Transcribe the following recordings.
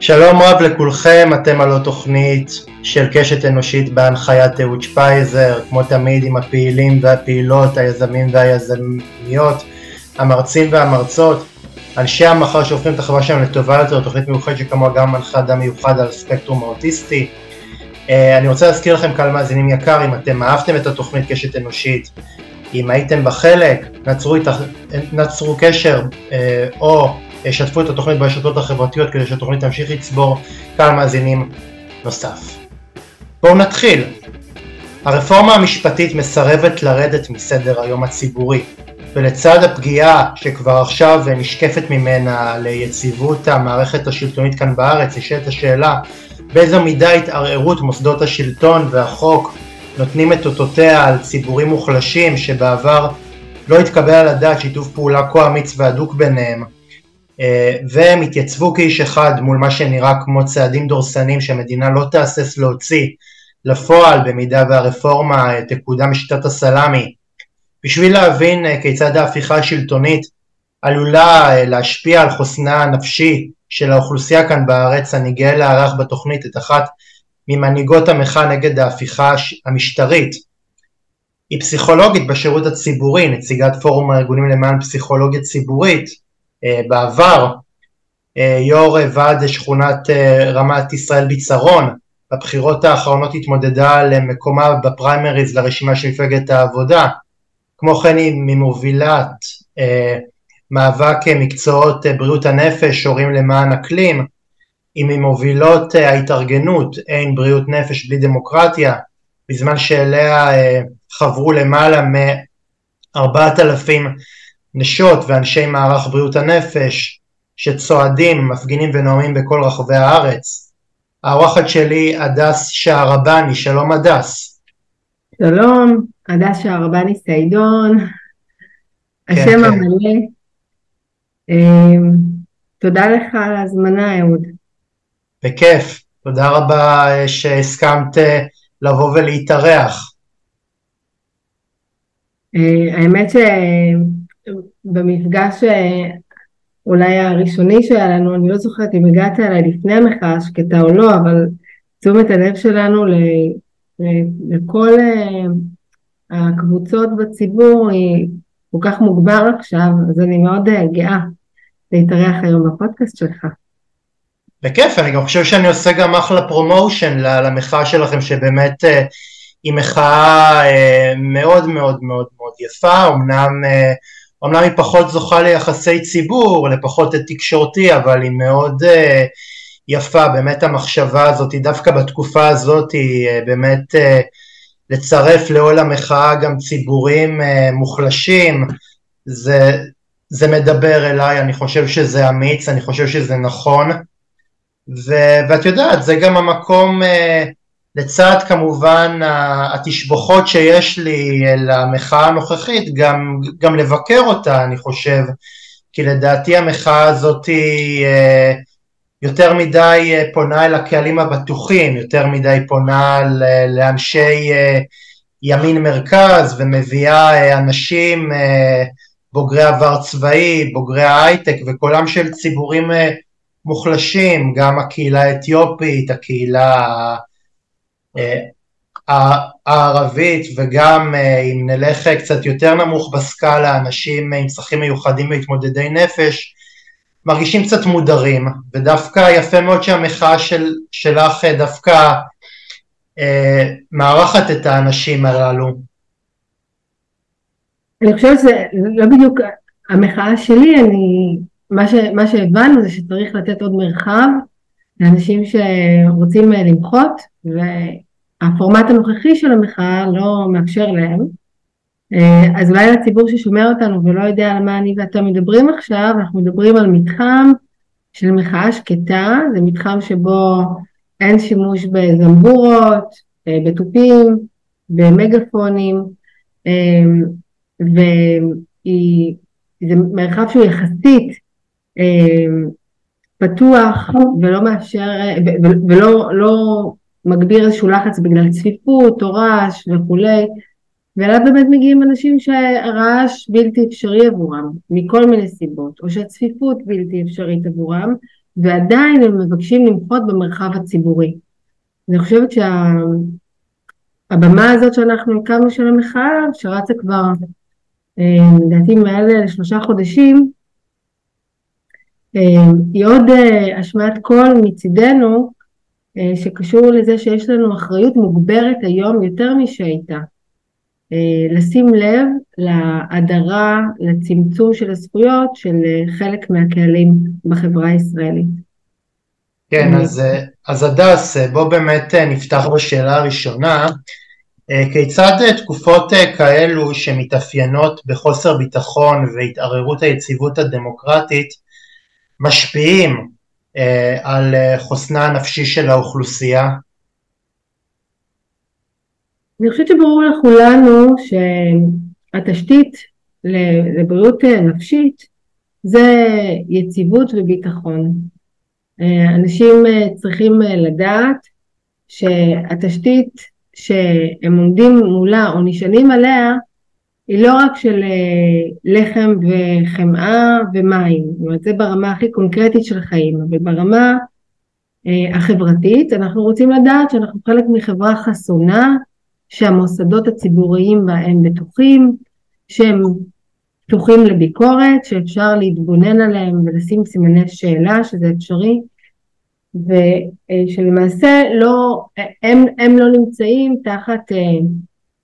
שלום רב לכולכם, אתם על התוכנית של קשת אנושית בהנחיית אהוד שפייזר, כמו תמיד עם הפעילים והפעילות, היזמים והיזמיות, המרצים והמרצות, אנשי המחר שהופכים את החברה שלנו לטובה יותר, תוכנית מיוחדת שכמוה גם מנחה אדם מיוחד על ספקטרום האוטיסטי. אה, אני רוצה להזכיר לכם קהל מאזינים יקר, אם אתם אהבתם את התוכנית קשת אנושית, אם הייתם בחלק, נצרו, איתך, נצרו קשר אה, או שתפו את התוכנית ברשתות החברתיות כדי שהתוכנית תמשיך לצבור קהל מאזינים נוסף. בואו נתחיל. הרפורמה המשפטית מסרבת לרדת מסדר היום הציבורי, ולצד הפגיעה שכבר עכשיו נשקפת ממנה ליציבות המערכת השלטונית כאן בארץ, נשאלת השאלה באיזו מידה התערערות מוסדות השלטון והחוק נותנים את אותותיה על ציבורים מוחלשים שבעבר לא התקבל על הדעת שיתוף פעולה כה אמיץ והדוק ביניהם והם התייצבו כאיש אחד מול מה שנראה כמו צעדים דורסניים שהמדינה לא תהסס להוציא לפועל במידה והרפורמה אה, תקודם בשיטת הסלאמי. בשביל להבין אה, כיצד ההפיכה השלטונית עלולה להשפיע על חוסנה הנפשי של האוכלוסייה כאן בארץ אני גאה לארח בתוכנית את אחת ממנהיגות המחאה נגד ההפיכה המשטרית. היא פסיכולוגית בשירות הציבורי, נציגת פורום הארגונים למען פסיכולוגיה ציבורית. אה, בעבר אה, יו"ר ועד שכונת אה, רמת ישראל ביצרון בבחירות האחרונות התמודדה למקומה בפריימריז לרשימה של מפלגת העבודה. כמו כן היא ממובילת מאבק מקצועות בריאות הנפש, הורים למען אקלים, היא ממובילות ההתארגנות אין בריאות נפש בלי דמוקרטיה, בזמן שאליה חברו למעלה מארבעת אלפים נשות ואנשי מערך בריאות הנפש שצועדים, מפגינים ונואמים בכל רחבי הארץ. האורחת שלי הדס שערבני, שלום הדס. שלום, הדס שערבני סיידון, כן, השם כן. המלא. אמ, תודה לך על ההזמנה אהוד. בכיף, תודה רבה אה, שהסכמת אה, לבוא ולהתארח. אה, האמת ש... במפגש אה, אולי הראשוני שהיה לנו, אני לא זוכרת אם הגעת אליי לפני המחאה שקטה או לא, אבל תשומת הלב שלנו לכל אה, הקבוצות בציבור היא כל כך מוגבר עכשיו, אז אני מאוד אה, גאה להתארח היום בפודקאסט שלך. בכיף, אני גם חושב שאני עושה גם אחלה promotion למחאה שלכם, שבאמת היא מחאה מאוד מאוד מאוד מאוד יפה, אמנם אומנם היא פחות זוכה ליחסי ציבור, לפחות תקשורתי, אבל היא מאוד אה, יפה, באמת המחשבה הזאת, דווקא בתקופה הזאת, היא אה, באמת אה, לצרף לעול המחאה גם ציבורים uh, מוחלשים, זה, זה מדבר אליי, אני חושב שזה אמיץ, אני חושב שזה נכון, ו, ואת יודעת, זה גם המקום uh, לצד כמובן התשבוכות שיש לי למחאה הנוכחית, גם, גם לבקר אותה אני חושב, כי לדעתי המחאה הזאת היא אה, יותר מדי אה, פונה אל הקהלים הבטוחים, יותר מדי פונה לאנשי אה, ימין מרכז ומביאה אנשים בוגרי עבר צבאי, בוגרי ההייטק וקולם של ציבורים מוחלשים, גם הקהילה האתיופית, הקהילה הערבית וגם אה, אם נלך קצת יותר נמוך בסקאלה, אנשים עם צרכים מיוחדים ומתמודדי נפש, מרגישים קצת מודרים, ודווקא יפה מאוד שהמחאה של, שלך אה, דווקא אה, מארחת את האנשים הללו. אני חושבת שזה לא בדיוק המחאה שלי, אני, מה, ש, מה שהבנו זה שצריך לתת עוד מרחב לאנשים שרוצים למחות, הפורמט הנוכחי של המחאה לא מאפשר להם. אה, אז אולי לציבור ששומע אותנו ולא יודע על מה אני ואתה מדברים עכשיו, אנחנו מדברים על מתחם של מחאה שקטה, זה מתחם שבו אין שימוש בזמבורות, אה, בתופים, במגפונים, אה, וזה מרחב שהוא יחסית פתוח ולא מאפשר, ולא לא מגביר איזשהו לחץ בגלל צפיפות או רעש וכולי, ואליו באמת מגיעים אנשים שהרעש בלתי אפשרי עבורם, מכל מיני סיבות, או שהצפיפות בלתי אפשרית עבורם, ועדיין הם מבקשים למחות במרחב הציבורי. אני חושבת שהבמה הזאת שאנחנו הקמנו של המחאה, שרצה כבר אה, לדעתי מעל שלושה חודשים, אה, היא עוד אה, השמעת קול מצידנו שקשור לזה שיש לנו אחריות מוגברת היום יותר משהייתה. לשים לב להדרה, לצמצום של הזכויות של חלק מהקהלים בחברה הישראלית. כן, אז, אז הדס, בוא באמת נפתח בשאלה הראשונה. כיצד תקופות כאלו שמתאפיינות בחוסר ביטחון והתערערות היציבות הדמוקרטית משפיעים על חוסנה הנפשי של האוכלוסייה? אני חושבת שברור לכולנו שהתשתית לבריאות נפשית זה יציבות וביטחון. אנשים צריכים לדעת שהתשתית שהם עומדים מולה או נשענים עליה היא לא רק של אה, לחם וחמאה ומים, זאת אומרת זה ברמה הכי קונקרטית של חיים, אבל ברמה אה, החברתית אנחנו רוצים לדעת שאנחנו חלק מחברה חסונה, שהמוסדות הציבוריים בה הם בטוחים, שהם פתוחים לביקורת, שאפשר להתבונן עליהם ולשים סימני שאלה שזה אפשרי, ושלמעשה לא, הם, הם לא נמצאים תחת אה,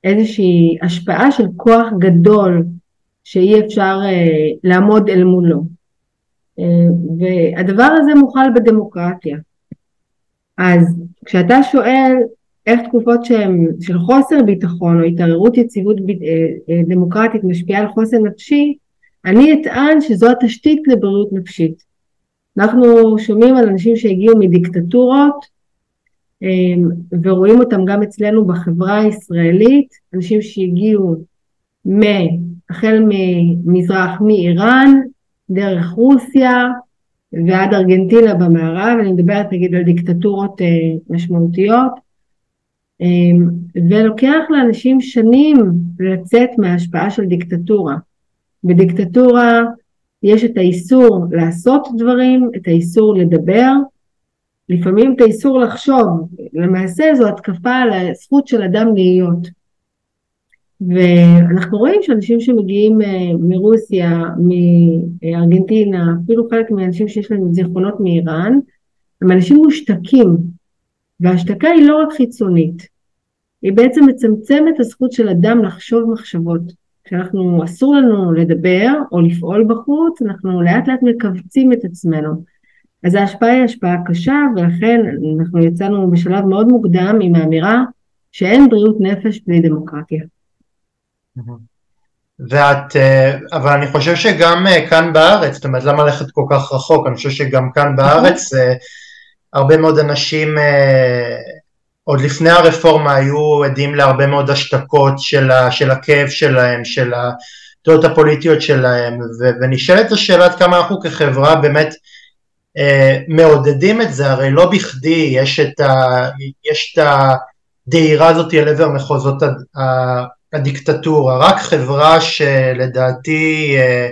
איזושהי השפעה של כוח גדול שאי אפשר אה, לעמוד אל מולו. אה, והדבר הזה מוכל בדמוקרטיה. אז כשאתה שואל איך תקופות שהן של חוסר ביטחון או התערערות יציבות דמוקרטית משפיעה על חוסן נפשי, אני אטען שזו התשתית לבריאות נפשית. אנחנו שומעים על אנשים שהגיעו מדיקטטורות ורואים אותם גם אצלנו בחברה הישראלית, אנשים שהגיעו החל ממזרח, מאיראן, דרך רוסיה ועד ארגנטינה במערב, אני מדברת נגיד על דיקטטורות אה, משמעותיות, אמ, ולוקח לאנשים שנים לצאת מההשפעה של דיקטטורה. בדיקטטורה יש את האיסור לעשות דברים, את האיסור לדבר, לפעמים את האיסור לחשוב, למעשה זו התקפה על הזכות של אדם להיות. ואנחנו רואים שאנשים שמגיעים אה, מרוסיה, מארגנטינה, אפילו חלק מהאנשים שיש להם זיכרונות מאיראן, הם אנשים מושתקים, וההשתקה היא לא רק חיצונית, היא בעצם מצמצמת את הזכות של אדם לחשוב מחשבות. כשאנחנו אסור לנו לדבר או לפעול בחוץ, אנחנו לאט לאט מכווצים את עצמנו. אז ההשפעה היא השפעה קשה ולכן אנחנו יצאנו בשלב מאוד מוקדם עם האמירה שאין בריאות נפש בלי דמוקרטיה. ואת, אה, אבל אני חושב שגם אה, כאן בארץ, זאת אומרת למה ללכת כל כך רחוק, אני חושב שגם כאן בארץ אה, הרבה מאוד אנשים עוד לפני הרפורמה היו עדים להרבה מאוד השתקות של, ה, של הכאב שלהם, של הדעות הפוליטיות שלהם, ו, ונשאלת השאלה עד כמה אנחנו כחברה באמת מעודדים את זה, הרי לא בכדי יש את, ה, יש את הדהירה הזאת אל עבר מחוזות הדיקטטורה, רק חברה שלדעתי אה,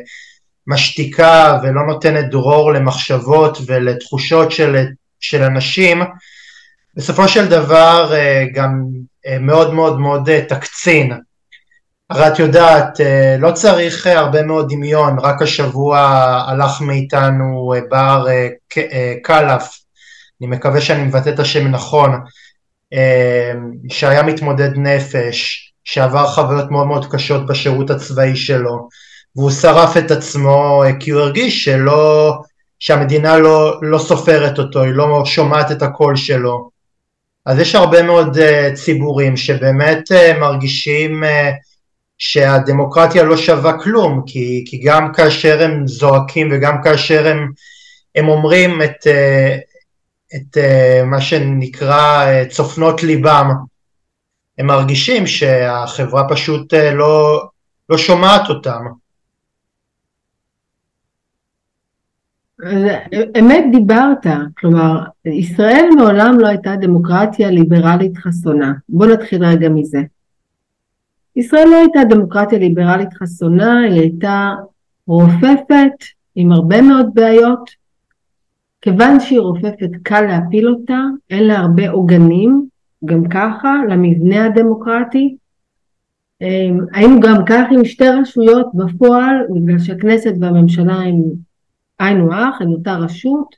משתיקה ולא נותנת דרור למחשבות ולתחושות של, של אנשים, בסופו של דבר אה, גם אה, מאוד מאוד מאוד אה, תקצין. הרי את יודעת, לא צריך הרבה מאוד דמיון, רק השבוע הלך מאיתנו בר קלף, אני מקווה שאני מבטא את השם נכון, שהיה מתמודד נפש, שעבר חוויות מאוד מאוד קשות בשירות הצבאי שלו, והוא שרף את עצמו כי הוא הרגיש שלא, שהמדינה לא, לא סופרת אותו, היא לא שומעת את הקול שלו. אז יש הרבה מאוד ציבורים שבאמת מרגישים שהדמוקרטיה לא שווה כלום, כי, כי גם כאשר הם זועקים וגם כאשר הם, הם אומרים את, uh, את uh, מה שנקרא uh, צופנות ליבם, הם מרגישים שהחברה פשוט לא, לא שומעת אותם. אמת דיברת, כלומר, ישראל מעולם לא הייתה דמוקרטיה ליברלית חסונה. בוא נתחיל רגע מזה. ישראל לא הייתה דמוקרטיה ליברלית חסונה, היא הייתה רופפת עם הרבה מאוד בעיות, כיוון שהיא רופפת קל להפיל אותה, אין לה הרבה עוגנים, גם ככה, למבנה הדמוקרטי. אמ, היינו גם כך עם שתי רשויות בפועל, בגלל שהכנסת והממשלה הם היינו הך, הם אותה רשות,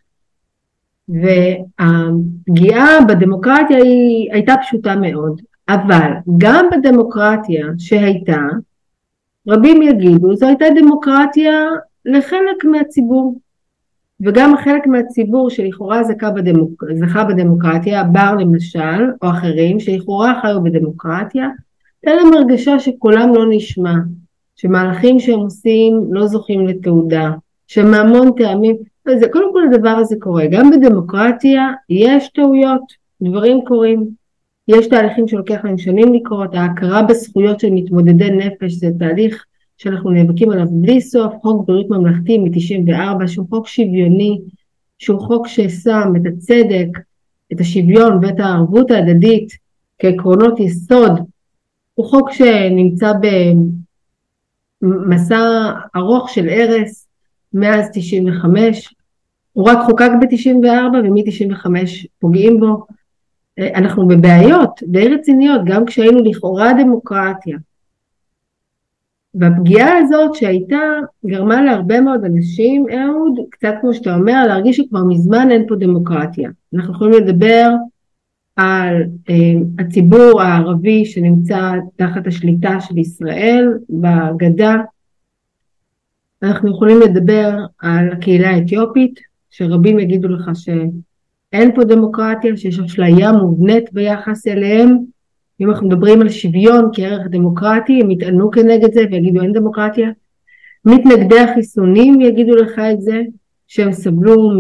והפגיעה בדמוקרטיה היא הייתה פשוטה מאוד. אבל גם בדמוקרטיה שהייתה, רבים יגידו, זו הייתה דמוקרטיה לחלק מהציבור. וגם חלק מהציבור שלכאורה זכה, בדמוק... זכה בדמוקרטיה, בר למשל, או אחרים, שלכאורה חיו בדמוקרטיה, הייתה להם הרגשה שקולם לא נשמע, שמהלכים שהם עושים לא זוכים לתעודה, שמהמון טעמים, וזה, קודם כל הדבר הזה קורה, גם בדמוקרטיה יש טעויות, דברים קורים, יש תהליכים שלוקח להם שנים לקרות, ההכרה בזכויות של מתמודדי נפש זה תהליך שאנחנו נאבקים עליו בלי סוף, חוק בריאות ממלכתי מ-94 שהוא חוק שוויוני, שהוא חוק ששם את הצדק, את השוויון ואת הערבות ההדדית כעקרונות יסוד, הוא חוק שנמצא במסע ארוך של הרס מאז 95, הוא רק חוקק ב-94 ומ-95 פוגעים בו. אנחנו בבעיות די רציניות, גם כשהיינו לכאורה דמוקרטיה. והפגיעה הזאת שהייתה גרמה להרבה מאוד אנשים, אהוד, קצת כמו שאתה אומר, להרגיש שכבר מזמן אין פה דמוקרטיה. אנחנו יכולים לדבר על אה, הציבור הערבי שנמצא תחת השליטה של ישראל בגדה. אנחנו יכולים לדבר על הקהילה האתיופית, שרבים יגידו לך שאין פה דמוקרטיה, שיש אשליה מובנית ביחס אליהם, אם אנחנו מדברים על שוויון כערך דמוקרטי, הם יטענו כנגד זה ויגידו אין דמוקרטיה. מתנגדי החיסונים יגידו לך את זה, שהם סבלו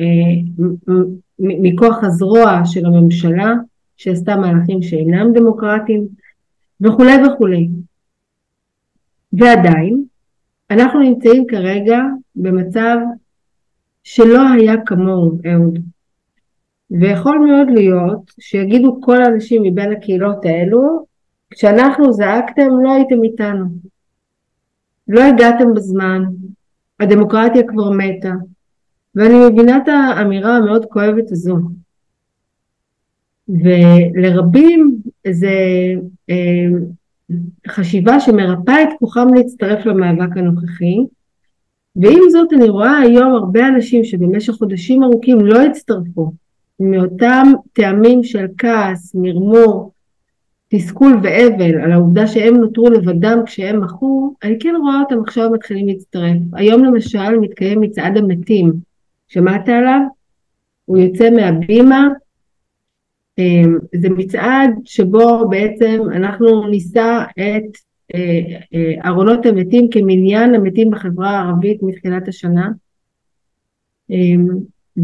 אה, מכוח הזרוע של הממשלה, שעשתה מהלכים שאינם דמוקרטיים, וכולי וכולי. ועדיין, אנחנו נמצאים כרגע במצב שלא היה כמוהו, אהוד. ויכול מאוד להיות שיגידו כל האנשים מבין הקהילות האלו, כשאנחנו זעקתם לא הייתם איתנו. לא הגעתם בזמן, הדמוקרטיה כבר מתה. ואני מבינה את האמירה המאוד כואבת הזו. ולרבים זה אה, חשיבה שמרפאה את כוחם להצטרף למאבק הנוכחי, ועם זאת אני רואה היום הרבה אנשים שבמשך חודשים ארוכים לא הצטרפו, מאותם טעמים של כעס, מרמור, תסכול ואבל על העובדה שהם נותרו לבדם כשהם מכו, אני כן רואה אותם עכשיו מתחילים להצטרף. היום למשל מתקיים מצעד המתים, שמעת עליו? הוא יוצא מהבימה, אמ, זה מצעד שבו בעצם אנחנו נישא את אה, אה, ארונות המתים כמניין המתים בחברה הערבית מתחילת השנה.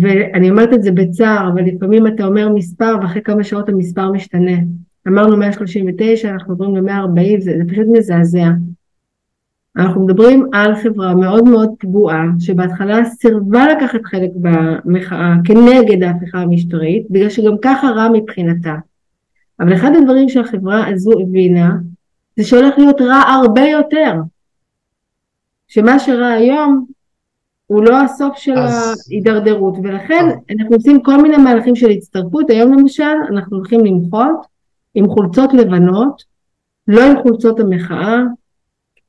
ואני אומרת את זה בצער, אבל לפעמים אתה אומר מספר ואחרי כמה שעות המספר משתנה. אמרנו 139, אנחנו עוברים ל-140, זה, זה פשוט מזעזע. אנחנו מדברים על חברה מאוד מאוד פגועה, שבהתחלה סירבה לקחת חלק במחאה כנגד ההפיכה המשטרית, בגלל שגם ככה רע מבחינתה. אבל אחד הדברים שהחברה הזו הבינה, זה שהולך להיות רע הרבה יותר. שמה שרע היום הוא לא הסוף של אז... ההידרדרות, ולכן אז... אנחנו עושים כל מיני מהלכים של הצטרפות, היום למשל אנחנו הולכים למחות עם חולצות לבנות, לא עם חולצות המחאה,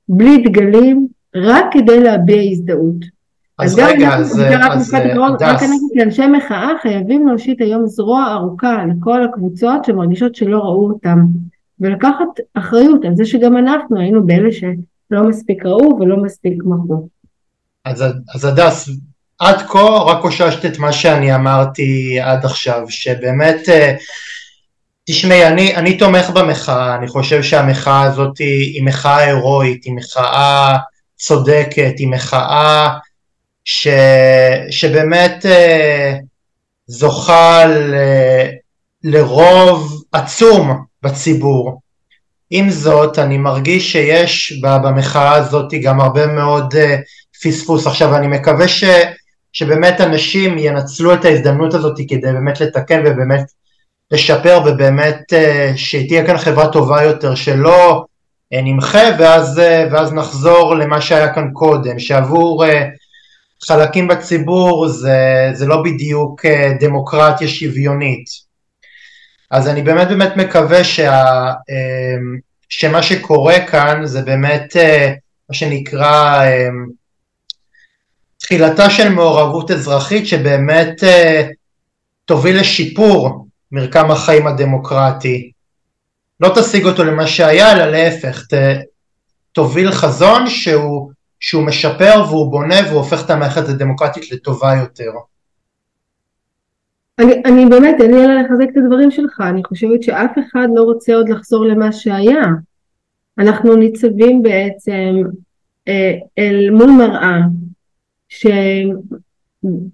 בלי דגלים, רק כדי להביע הזדהות. אז רגע, אז הדס... רק אני אגיד לאנשי מחאה חייבים להושיט היום זרוע ארוכה לכל הקבוצות שמרגישות שלא ראו אותם, ולקחת אחריות על זה שגם אנחנו היינו באלה שלא מספיק ראו ולא מספיק מחו. אז הדס, עד כה רק קוששת את מה שאני אמרתי עד עכשיו, שבאמת, אה, תשמעי, אני, אני תומך במחאה, אני חושב שהמחאה הזאת היא, מחאה הירואית, היא מחאה צודקת, היא מחאה ש, שבאמת אה, זוכה ל, לרוב עצום בציבור. עם זאת, אני מרגיש שיש במחאה הזאת גם הרבה מאוד uh, פספוס. עכשיו אני מקווה ש, שבאמת אנשים ינצלו את ההזדמנות הזאת כדי באמת לתקן ובאמת לשפר ובאמת uh, שתהיה כאן חברה טובה יותר, שלא uh, נמחה ואז, uh, ואז נחזור למה שהיה כאן קודם, שעבור חלקים בציבור זה, זה לא בדיוק אה, דמוקרטיה שוויונית. אז אני באמת באמת מקווה שה, אה, שמה שקורה כאן זה באמת אה, מה שנקרא תחילתה של מעורבות אזרחית שבאמת תוביל לשיפור מרקם החיים הדמוקרטי. לא תשיג אותו למה שהיה, אלא להפך, ת, תוביל חזון שהוא שהוא משפר והוא בונה והוא הופך את המערכת הדמוקרטית לטובה יותר. אני, אני באמת, אין לי אלא לחזק את הדברים שלך, אני חושבת שאף אחד לא רוצה עוד לחזור למה שהיה. אנחנו ניצבים בעצם אה, אל מול מראה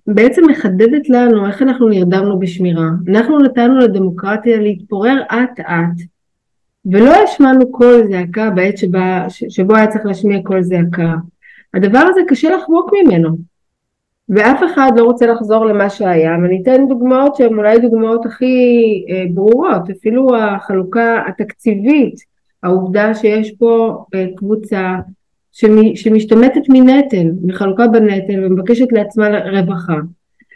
שבעצם מחדדת לנו איך אנחנו נרדמנו בשמירה. אנחנו נתנו לדמוקרטיה להתפורר אט אט ולא השמענו קול זעקה בעת שבה, שבו היה צריך להשמיע קול זעקה. הדבר הזה קשה לחמוק ממנו ואף אחד לא רוצה לחזור למה שהיה ואני אתן דוגמאות שהן אולי דוגמאות הכי אה, ברורות אפילו החלוקה התקציבית העובדה שיש פה אה, קבוצה שמשתמטת מנטל מחלוקה בנטל ומבקשת לעצמה רווחה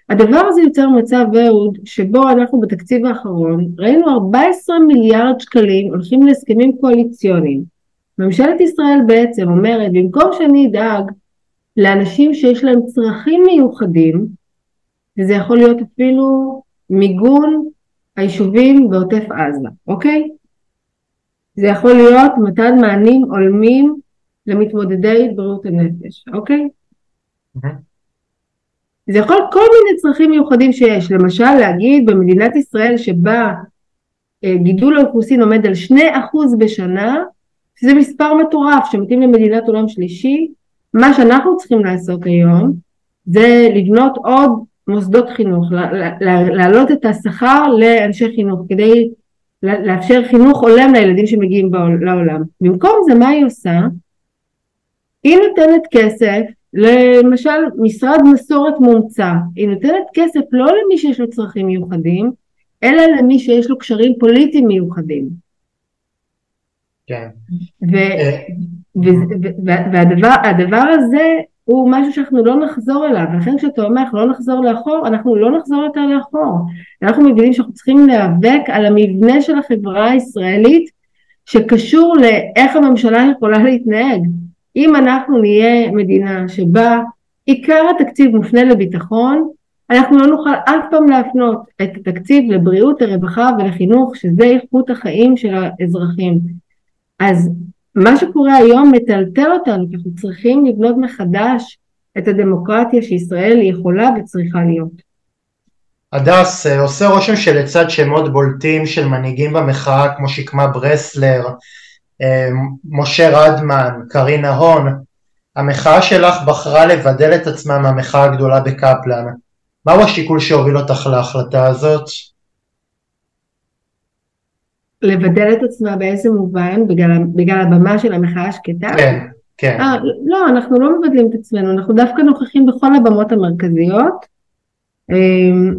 הדבר הזה יוצר מצב אהוד שבו אנחנו בתקציב האחרון ראינו 14 מיליארד שקלים הולכים להסכמים קואליציוניים ממשלת ישראל בעצם אומרת במקום שאני אדאג לאנשים שיש להם צרכים מיוחדים וזה יכול להיות אפילו מיגון היישובים בעוטף עזה, אוקיי? זה יכול להיות מתן מענים הולמים למתמודדי בריאות הנפש, אוקיי? Mm-hmm. זה יכול כל מיני צרכים מיוחדים שיש, למשל להגיד במדינת ישראל שבה אה, גידול האוכלוסין עומד על 2% בשנה, שזה מספר מטורף שמתאים למדינת עולם שלישי, מה שאנחנו צריכים לעשות היום זה לבנות עוד מוסדות חינוך, להעלות את השכר לאנשי חינוך כדי לאפשר חינוך הולם לילדים שמגיעים לעולם. במקום זה מה היא עושה? היא נותנת כסף למשל משרד מסורת מומצא, היא נותנת כסף לא למי שיש לו צרכים מיוחדים, אלא למי שיש לו קשרים פוליטיים מיוחדים. כן. אה, והדבר הזה הוא משהו שאנחנו לא נחזור אליו, לכן כשאתה אומר אנחנו לא נחזור לאחור, אנחנו לא נחזור יותר לאחור. אנחנו מבינים שאנחנו צריכים להיאבק על המבנה של החברה הישראלית שקשור לאיך הממשלה יכולה להתנהג. אם אנחנו נהיה מדינה שבה עיקר התקציב מופנה לביטחון, אנחנו לא נוכל אף פעם להפנות את התקציב לבריאות, לרווחה ולחינוך, שזה איכות החיים של האזרחים. אז מה שקורה היום מטלטל אותנו, כי אנחנו צריכים לבנות מחדש את הדמוקרטיה שישראל יכולה וצריכה להיות. הדס, אה, עושה רושם שלצד שמות בולטים של מנהיגים במחאה כמו שקמה ברסלר, משה רדמן, קרינה הון, המחאה שלך בחרה לבדל את עצמה מהמחאה הגדולה בקפלן. מהו השיקול שהוביל אותך להחלטה הזאת? לבדל את עצמה באיזה מובן? בגלל, בגלל הבמה של המחאה השקטה? כן, כן. 아, אה, לא, אנחנו לא מבדלים את עצמנו, אנחנו דווקא נוכחים בכל הבמות המרכזיות. אמ,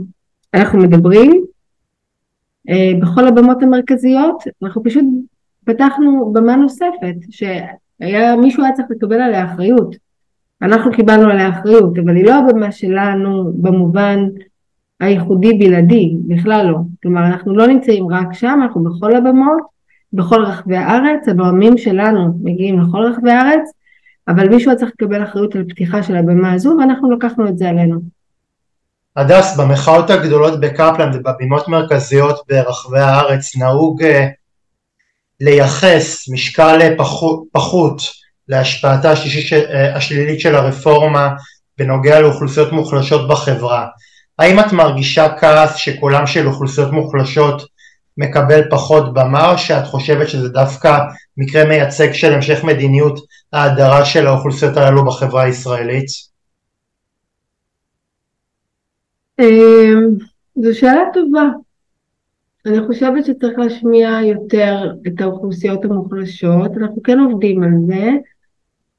אנחנו מדברים אה, בכל הבמות המרכזיות, אנחנו פשוט פתחנו במה נוספת, שהיה מישהו היה צריך לקבל עליה אחריות. אנחנו קיבלנו עליה אחריות, אבל היא לא הבמה שלנו במובן הייחודי בלעדי, בכלל לא. כלומר, אנחנו לא נמצאים רק שם, אנחנו בכל הבמות, בכל רחבי הארץ, הבמים שלנו מגיעים לכל רחבי הארץ, אבל מישהו צריך לקבל אחריות על פתיחה של הבמה הזו, ואנחנו לקחנו את זה עלינו. הדס, במחאות הגדולות בקפלן ובבימות מרכזיות ברחבי הארץ נהוג uh, לייחס משקל פחות, להשפעתה אה, השלילית של הרפורמה בנוגע לאוכלוסיות מוחלשות בחברה. האם את מרגישה כעס שקולם של אוכלוסיות מוחלשות מקבל פחות במה, או שאת חושבת שזה דווקא מקרה מייצג של המשך מדיניות ההדרה של האוכלוסיות הללו בחברה הישראלית? אמ, זו שאלה טובה. אני חושבת שצריך להשמיע יותר את האוכלוסיות המוחלשות, אנחנו כן עובדים על זה.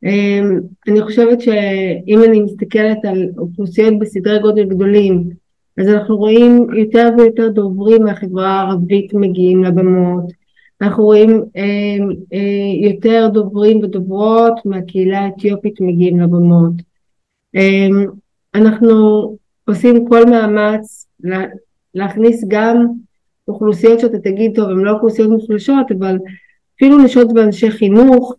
אמ, אני חושבת שאם אני מסתכלת על אוכלוסיות בסדרי גודל גדולים, אז אנחנו רואים יותר ויותר דוברים מהחברה הערבית מגיעים לבמות, אנחנו רואים אמ, אה, יותר דוברים ודוברות מהקהילה האתיופית מגיעים לבמות. אמ, אנחנו עושים כל מאמץ להכניס גם אוכלוסיות שאתה תגיד טוב הן לא אוכלוסיות מוחלשות אבל אפילו נשות ואנשי חינוך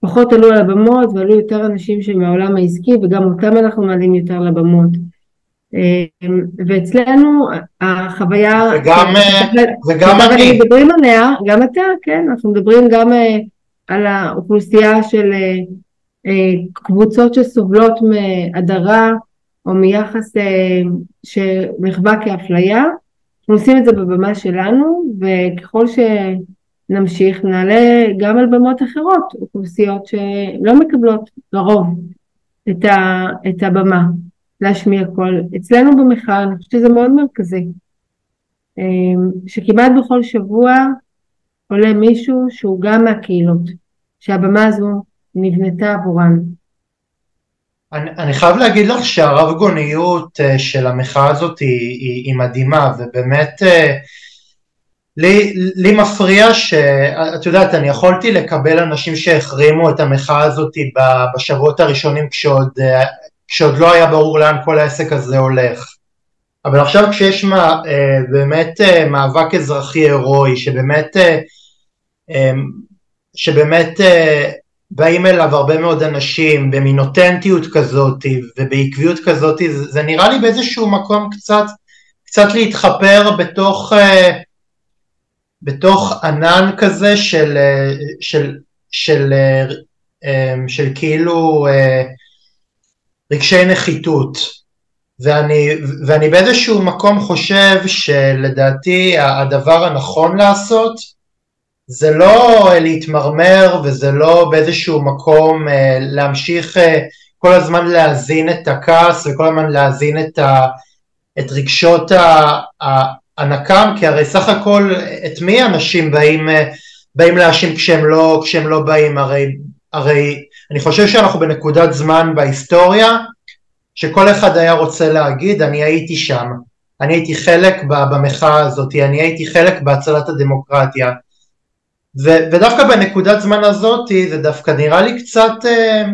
פחות עלו על הבמות ועלו יותר אנשים שמהעולם העסקי וגם אותם אנחנו מעלים יותר לבמות. אמ, ואצלנו החוויה וגם, וגם אני. מדברים עליה גם אתה כן? אנחנו מדברים גם אה, על האוכלוסייה של אה, אה, קבוצות שסובלות מהדרה או מיחס שנחווה כאפליה אנחנו עושים את זה בבמה שלנו וככל שנמשיך נעלה גם על במות אחרות אוכלוסיות שלא מקבלות לרוב את, ה, את הבמה להשמיע קול. אצלנו במחאה אני חושבת שזה מאוד מרכזי, אמ, שכמעט בכל שבוע עולה מישהו שהוא גם מהקהילות, שהבמה הזו נבנתה עבורן. אני, אני חייב להגיד לך שהרב גוניות אה, של המחאה הזאת היא, היא, היא מדהימה ובאמת אה, לי, לי מפריע שאת יודעת אני יכולתי לקבל אנשים שהחרימו את המחאה הזאת בשבועות הראשונים כשעוד אה, כשעוד לא היה ברור לאן כל העסק הזה הולך. אבל עכשיו כשיש מה, באמת מאבק אזרחי הירואי, שבאמת, שבאמת באים אליו הרבה מאוד אנשים במין אותנטיות כזאת ובעקביות כזאת, זה, זה נראה לי באיזשהו מקום קצת, קצת להתחפר בתוך, בתוך ענן כזה של, של, של, של, של כאילו רגשי נחיתות. ואני, ואני באיזשהו מקום חושב שלדעתי הדבר הנכון לעשות זה לא להתמרמר וזה לא באיזשהו מקום אה, להמשיך אה, כל הזמן להזין את הכעס וכל הזמן להזין את, ה, את רגשות הנקם כי הרי סך הכל את מי אנשים באים, אה, באים להאשים כשהם לא, כשהם לא באים? הרי, הרי אני חושב שאנחנו בנקודת זמן בהיסטוריה שכל אחד היה רוצה להגיד אני הייתי שם, אני הייתי חלק במחאה הזאת, אני הייתי חלק בהצלת הדמוקרטיה ו- ודווקא בנקודת זמן הזאת זה דווקא נראה לי קצת אה,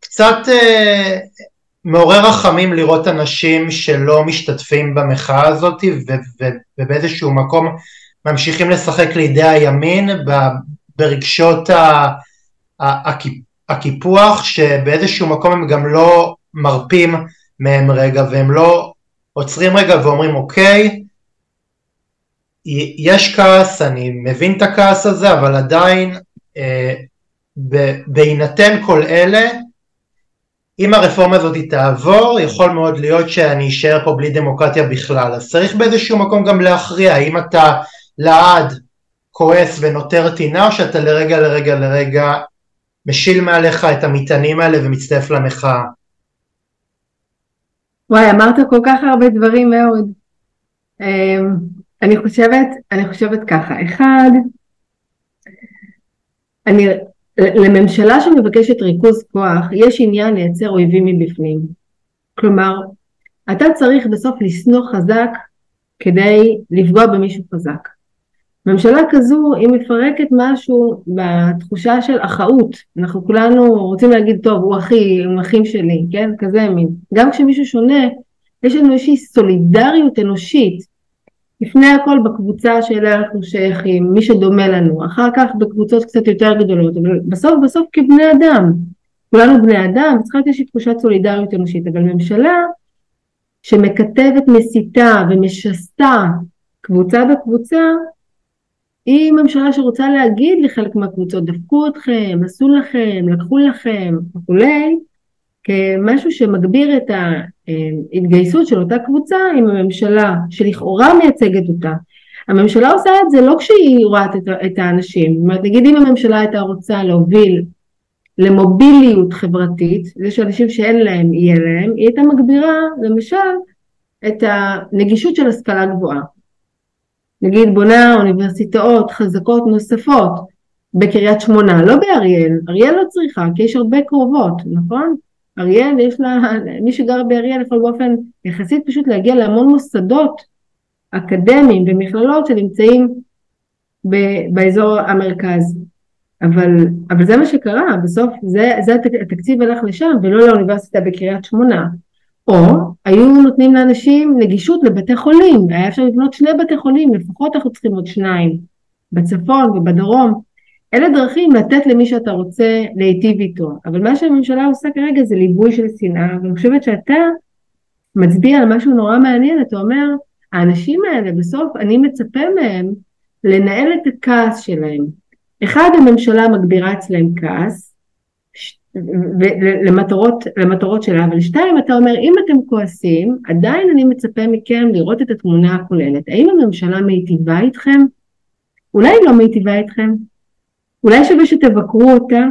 קצת אה, מעורר רחמים לראות אנשים שלא משתתפים במחאה הזאת ו- ו- ובאיזשהו מקום ממשיכים לשחק לידי הימין ברגשות ה- הקיפוח שבאיזשהו מקום הם גם לא מרפים מהם רגע והם לא עוצרים רגע ואומרים אוקיי יש כעס, אני מבין את הכעס הזה, אבל עדיין אה, בהינתן כל אלה, אם הרפורמה הזאת תעבור, יכול מאוד להיות שאני אשאר פה בלי דמוקרטיה בכלל. אז צריך באיזשהו מקום גם להכריע, האם אתה לעד כועס ונותר טינה, או שאתה לרגע לרגע לרגע משיל מעליך את המטענים האלה ומצטרף למחאה. וואי, אמרת כל כך הרבה דברים מאוד. אני חושבת, אני חושבת ככה, אחד, אני, לממשלה שמבקשת ריכוז כוח, יש עניין לייצר אויבים מבפנים. כלומר, אתה צריך בסוף לשנוא חזק כדי לפגוע במישהו חזק. ממשלה כזו היא מפרקת משהו בתחושה של אחאות, אנחנו כולנו רוצים להגיד טוב הוא אחי, הם אחים שלי, כן? כזה מין. גם כשמישהו שונה יש לנו איזושהי סולידריות אנושית, לפני הכל בקבוצה שאליה אנחנו שייכים, מי שדומה לנו, אחר כך בקבוצות קצת יותר גדולות, אבל בסוף בסוף כבני אדם, כולנו בני אדם, צריכה להיות איזושהי תחושת סולידריות אנושית, אבל ממשלה שמכתבת מסיתה ומשסה קבוצה בקבוצה היא ממשלה שרוצה להגיד לחלק מהקבוצות, דפקו אתכם, עשו לכם, לקחו לכם וכולי, כמשהו שמגביר את ההתגייסות של אותה קבוצה עם הממשלה שלכאורה מייצגת אותה. הממשלה עושה את זה לא כשהיא רואה את האנשים, זאת אומרת נגיד אם הממשלה הייתה רוצה להוביל למוביליות חברתית, זה שאנשים שאין להם יהיה להם, היא הייתה מגבירה למשל את הנגישות של השכלה גבוהה. נגיד בונה אוניברסיטאות חזקות נוספות בקריית שמונה, לא באריאל, אריאל לא צריכה כי יש הרבה קרובות, נכון? אריאל יש לה, מי שגר באריאל יכול באופן יחסית פשוט להגיע להמון מוסדות אקדמיים ומכללות שנמצאים ב, באזור המרכז. אבל, אבל זה מה שקרה, בסוף זה, זה התקציב הלך לשם ולא לאוניברסיטה בקריית שמונה. או היו נותנים לאנשים נגישות לבתי חולים, היה אפשר לבנות שני בתי חולים, לפחות אנחנו צריכים עוד שניים, בצפון ובדרום. אלה דרכים לתת למי שאתה רוצה להיטיב איתו, אבל מה שהממשלה עושה כרגע זה ליבוי של שנאה, ואני חושבת שאתה מצביע על משהו נורא מעניין, אתה אומר, האנשים האלה בסוף אני מצפה מהם לנהל את הכעס שלהם. אחד, הממשלה מגבירה אצלהם כעס, למטרות, למטרות שלה, אבל שתיים, אתה אומר, אם אתם כועסים, עדיין אני מצפה מכם לראות את התמונה הכוללת. האם הממשלה מיטיבה איתכם? אולי היא לא מיטיבה איתכם? אולי שווה שתבקרו אותה?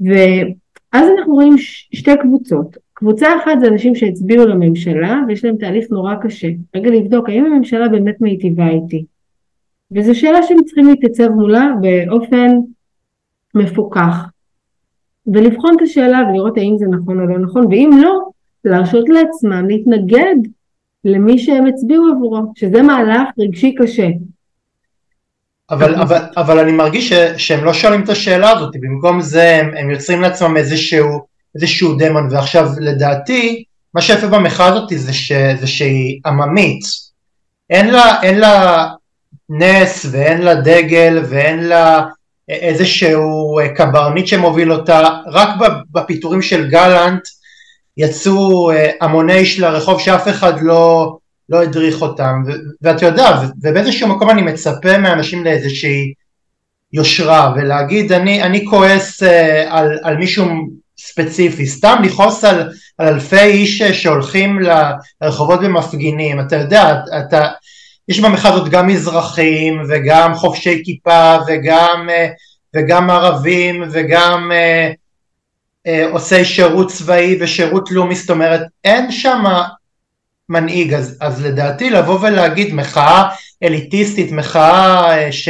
ואז אנחנו רואים שתי קבוצות. קבוצה אחת זה אנשים שהצביעו לממשלה ויש להם תהליך נורא קשה. רגע לבדוק האם הממשלה באמת מיטיבה איתי. וזו שאלה שהם צריכים להתייצב מולה באופן מפוקח. ולבחון את השאלה ולראות האם זה נכון או לא נכון, ואם לא, להרשות לעצמם להתנגד למי שהם הצביעו עבורו, שזה מהלך רגשי קשה. אבל, אבל, אבל אני מרגיש ש, שהם לא שואלים את השאלה הזאת, במקום זה הם, הם יוצרים לעצמם איזשהו, איזשהו דמון, ועכשיו לדעתי, מה שיפה במחאה הזאת זה, ש, זה שהיא עממית, אין לה, אין לה נס ואין לה דגל ואין לה איזשהו אה, קברניט שמוביל אותה, רק בפיטורים של גלנט יצאו אה, המוני איש לרחוב שאף אחד לא, לא הדריך אותם, ואתה יודע, ובאיזשהו מקום אני מצפה מאנשים לאיזושהי יושרה, ולהגיד אני, אני כועס אה, על, על מישהו ספציפי, סתם לכעוס על, על אלפי איש שהולכים לרחובות ומפגינים, אתה יודע, אתה, יש במחאה הזאת גם מזרחים וגם חובשי כיפה וגם, אה, וגם ערבים וגם אה, אה, עושי שירות צבאי ושירות לאומי, זאת אומרת אין שם מנהיג, אז, אז לדעתי לבוא ולהגיד מחאה אליטיסטית, מחאה ש,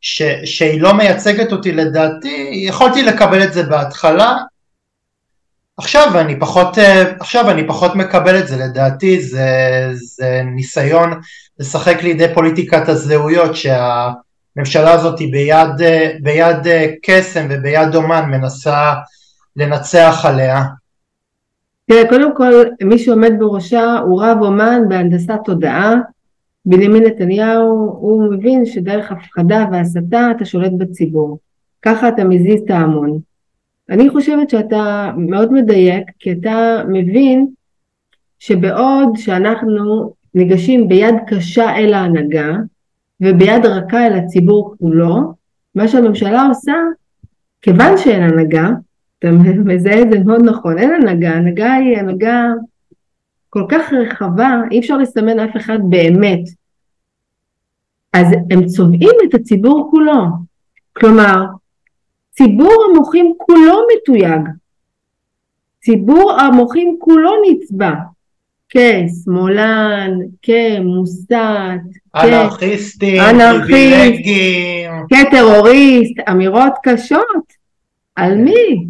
ש, שהיא לא מייצגת אותי לדעתי, יכולתי לקבל את זה בהתחלה, עכשיו אני פחות, עכשיו אני פחות מקבל את זה, לדעתי זה, זה ניסיון לשחק לידי פוליטיקת הזהויות שהממשלה הזאת היא ביד, ביד קסם וביד אומן מנסה לנצח עליה. תראה, קודם כל מי שעומד בראשה הוא רב אומן בהנדסת תודעה. בנימין נתניהו הוא מבין שדרך הפחדה והסתה אתה שולט בציבור. ככה אתה מזיז את ההמון. אני חושבת שאתה מאוד מדייק כי אתה מבין שבעוד שאנחנו ניגשים ביד קשה אל ההנהגה וביד רכה אל הציבור כולו, מה שהממשלה עושה, כיוון שאין הנהגה, אתה מזהה את זה מאוד נכון, אין הנהגה, הנהגה היא הנהגה כל כך רחבה, אי אפשר לסמן אף אחד באמת. אז הם צובעים את הציבור כולו. כלומר, ציבור המוחים כולו מתויג. ציבור המוחים כולו נצבע. כשמאלן, כמוסת, אנרכיסטים, פריבילגים, כטרוריסט, אמירות קשות. על מי?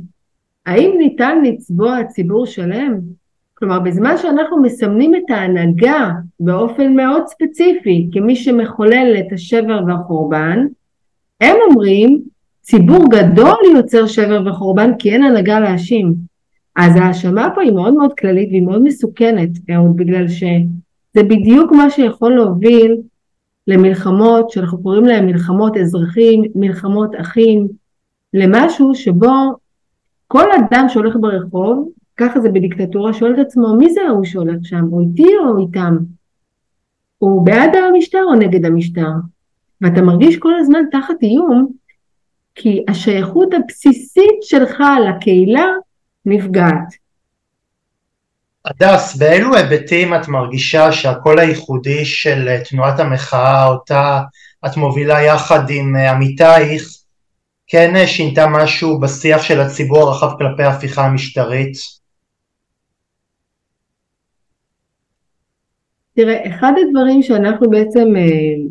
האם ניתן לצבוע ציבור שלם? כלומר, בזמן שאנחנו מסמנים את ההנהגה באופן מאוד ספציפי כמי שמחולל את השבר והחורבן, הם אומרים, ציבור גדול יוצר שבר וחורבן כי אין הנהגה להאשים. אז ההאשמה פה היא מאוד מאוד כללית והיא מאוד מסוכנת, בגלל שזה בדיוק מה שיכול להוביל למלחמות שאנחנו קוראים להן מלחמות אזרחים, מלחמות אחים, למשהו שבו כל אדם שהולך ברחוב, ככה זה בדיקטטורה, שואל את עצמו מי זה ההוא שהולך שם, הוא איתי או איתם? הוא בעד המשטר או נגד המשטר? ואתה מרגיש כל הזמן תחת איום, כי השייכות הבסיסית שלך לקהילה נפגעת. הדס, באילו היבטים את מרגישה שהקול הייחודי של תנועת המחאה, אותה את מובילה יחד עם אה, עמיתייך, כן אה, שינתה משהו בשיח של הציבור הרחב כלפי ההפיכה המשטרית? תראה, אחד הדברים שאנחנו בעצם אה,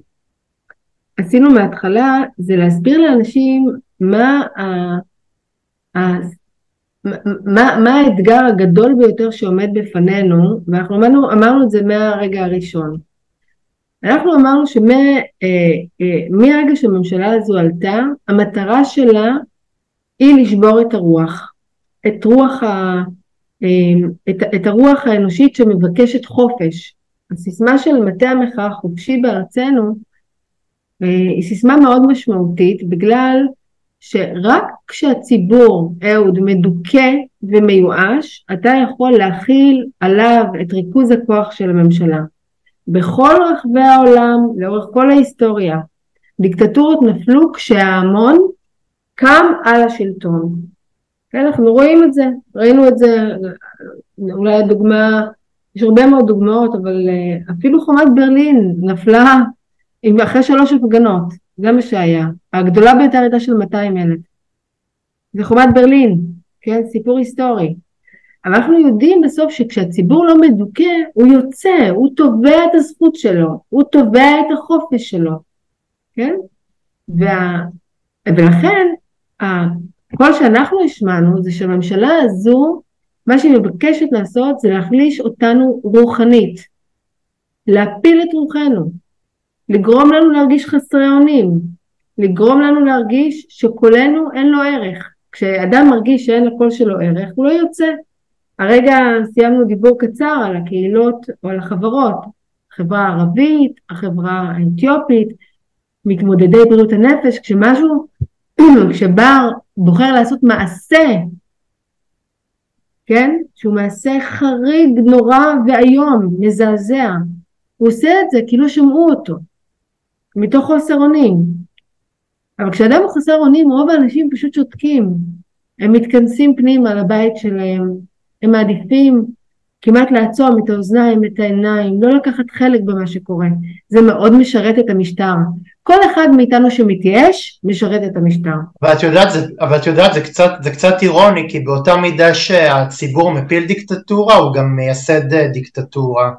עשינו מההתחלה זה להסביר לאנשים מה מה, מה האתגר הגדול ביותר שעומד בפנינו, ואנחנו אמרנו, אמרנו את זה מהרגע הראשון. אנחנו אמרנו שמהרגע אה, שהממשלה הזו עלתה, המטרה שלה היא לשבור את הרוח, את רוח, ה, את, את הרוח האנושית שמבקשת חופש. הסיסמה של מטה המחאה החופשי בארצנו היא סיסמה מאוד משמעותית בגלל שרק כשהציבור, אהוד, מדוכא ומיואש, אתה יכול להכיל עליו את ריכוז הכוח של הממשלה. בכל רחבי העולם, לאורך כל ההיסטוריה, דיקטטורות נפלו כשההמון קם על השלטון. כן, אנחנו רואים את זה, ראינו את זה, אולי הדוגמה, יש הרבה מאוד דוגמאות, אבל אה, אפילו חומת ברלין נפלה אחרי שלוש הפגנות, זה מה שהיה. הגדולה ביותר הייתה של 200 אלף. זה חומת ברלין, כן, סיפור היסטורי. אבל אנחנו יודעים בסוף שכשהציבור לא מדוכא, הוא יוצא, הוא תובע את הזכות שלו, הוא תובע את החופש שלו, כן? וה... ולכן, כל שאנחנו השמענו זה שהממשלה הזו, מה שהיא מבקשת לעשות זה להחליש אותנו רוחנית, להפיל את רוחנו, לגרום לנו להרגיש חסרי אונים, לגרום לנו להרגיש שקולנו אין לו ערך. כשאדם מרגיש שאין לקול שלו ערך, הוא לא יוצא. הרגע סיימנו דיבור קצר על הקהילות או על החברות, החברה הערבית, החברה האתיופית, מתמודדי בריאות הנפש, כשמשהו, כשבר בוחר לעשות מעשה, כן, שהוא מעשה חריג, נורא ואיום, מזעזע, הוא עושה את זה כאילו שמעו אותו. מתוך חוסר אונים. אבל כשאדם הוא חסר אונים, רוב האנשים פשוט שותקים. הם מתכנסים פנימה לבית שלהם, הם מעדיפים כמעט לעצום את האוזניים, את העיניים, לא לקחת חלק במה שקורה. זה מאוד משרת את המשטר. כל אחד מאיתנו שמתייאש, משרת את המשטר. ואת יודעת, זה, אבל את יודעת, זה קצת, זה קצת אירוני, כי באותה מידה שהציבור מפיל דיקטטורה, הוא גם מייסד אה, דיקטטורה.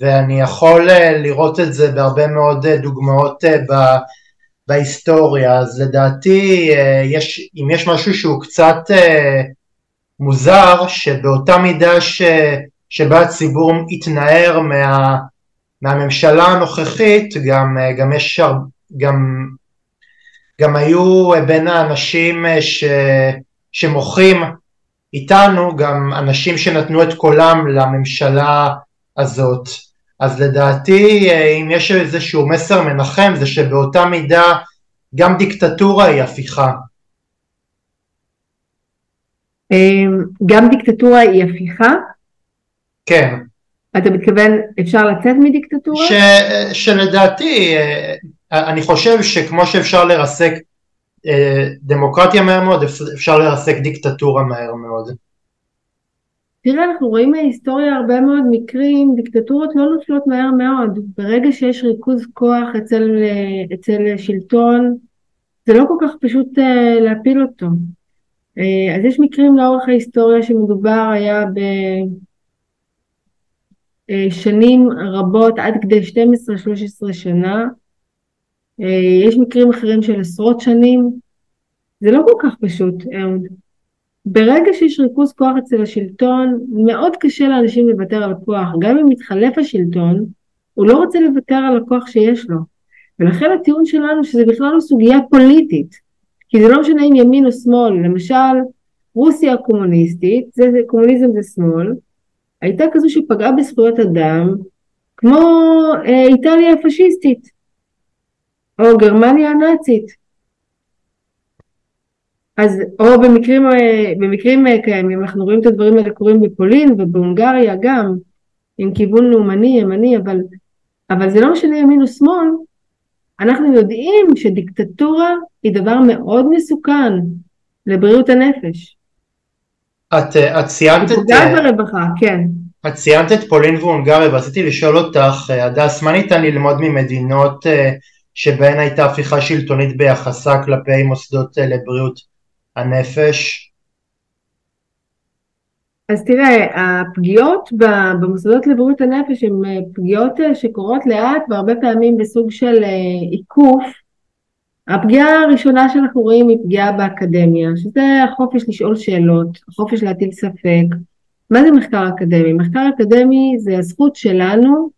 ואני יכול אה, לראות את זה בהרבה מאוד אה, דוגמאות אה, בהיסטוריה, אז לדעתי יש, אם יש משהו שהוא קצת מוזר, שבאותה מידה ש, שבה הציבור התנער מה, מהממשלה הנוכחית, גם, גם יש, גם, גם היו בין האנשים ש, שמוחים איתנו גם אנשים שנתנו את קולם לממשלה הזאת. אז לדעתי אם יש איזשהו מסר מנחם זה שבאותה מידה גם דיקטטורה היא הפיכה. אמ, גם דיקטטורה היא הפיכה? כן. אתה מתכוון אפשר לצאת מדיקטטורה? ש, שלדעתי אני חושב שכמו שאפשר לרסק אה, דמוקרטיה מהר מאוד אפשר לרסק דיקטטורה מהר מאוד. תראה, אנחנו רואים מההיסטוריה הרבה מאוד מקרים, דיקטטורות לא נופלות מהר מאוד. ברגע שיש ריכוז כוח אצל, אצל שלטון, זה לא כל כך פשוט להפיל אותו. Uh, אז יש מקרים לאורך ההיסטוריה שמדובר היה בשנים אה, רבות, עד כדי 12-13 שנה. Uh, יש מקרים אחרים של עשרות שנים. זה לא כל כך פשוט. ברגע שיש ריכוז כוח אצל השלטון, מאוד קשה לאנשים לוותר על כוח. גם אם מתחלף השלטון, הוא לא רוצה לוותר על הכוח שיש לו. ולכן הטיעון שלנו שזה בכלל לא סוגיה פוליטית. כי זה לא משנה אם ימין או שמאל. למשל, רוסיה הקומוניסטית, זה, זה, קומוניזם זה שמאל, הייתה כזו שפגעה בזכויות אדם, כמו אה, איטליה הפשיסטית, או גרמניה הנאצית. אז או במקרים, אה, במקרים אה, קיימים אנחנו רואים את הדברים האלה קורים בפולין ובהונגריה גם עם כיוון לאומני ימני אבל, אבל זה לא משנה ימין או שמאל אנחנו יודעים שדיקטטורה היא דבר מאוד מסוכן לבריאות הנפש. את, אה, את ציינת את... ברווחה, כן. את ציינת את פולין והונגריה ורציתי לשאול אותך, הדס, מה ניתן ללמוד ממדינות שבהן הייתה הפיכה שלטונית ביחסה כלפי מוסדות לבריאות הנפש? אז תראה, הפגיעות במוסדות לבריאות הנפש הן אה, פגיעות אה, שקורות לאט והרבה פעמים בסוג של אה, עיקוף. הפגיעה הראשונה שאנחנו רואים היא פגיעה באקדמיה, שזה החופש לשאול שאלות, החופש להטיל ספק. מה זה מחקר אקדמי? מחקר אקדמי זה הזכות שלנו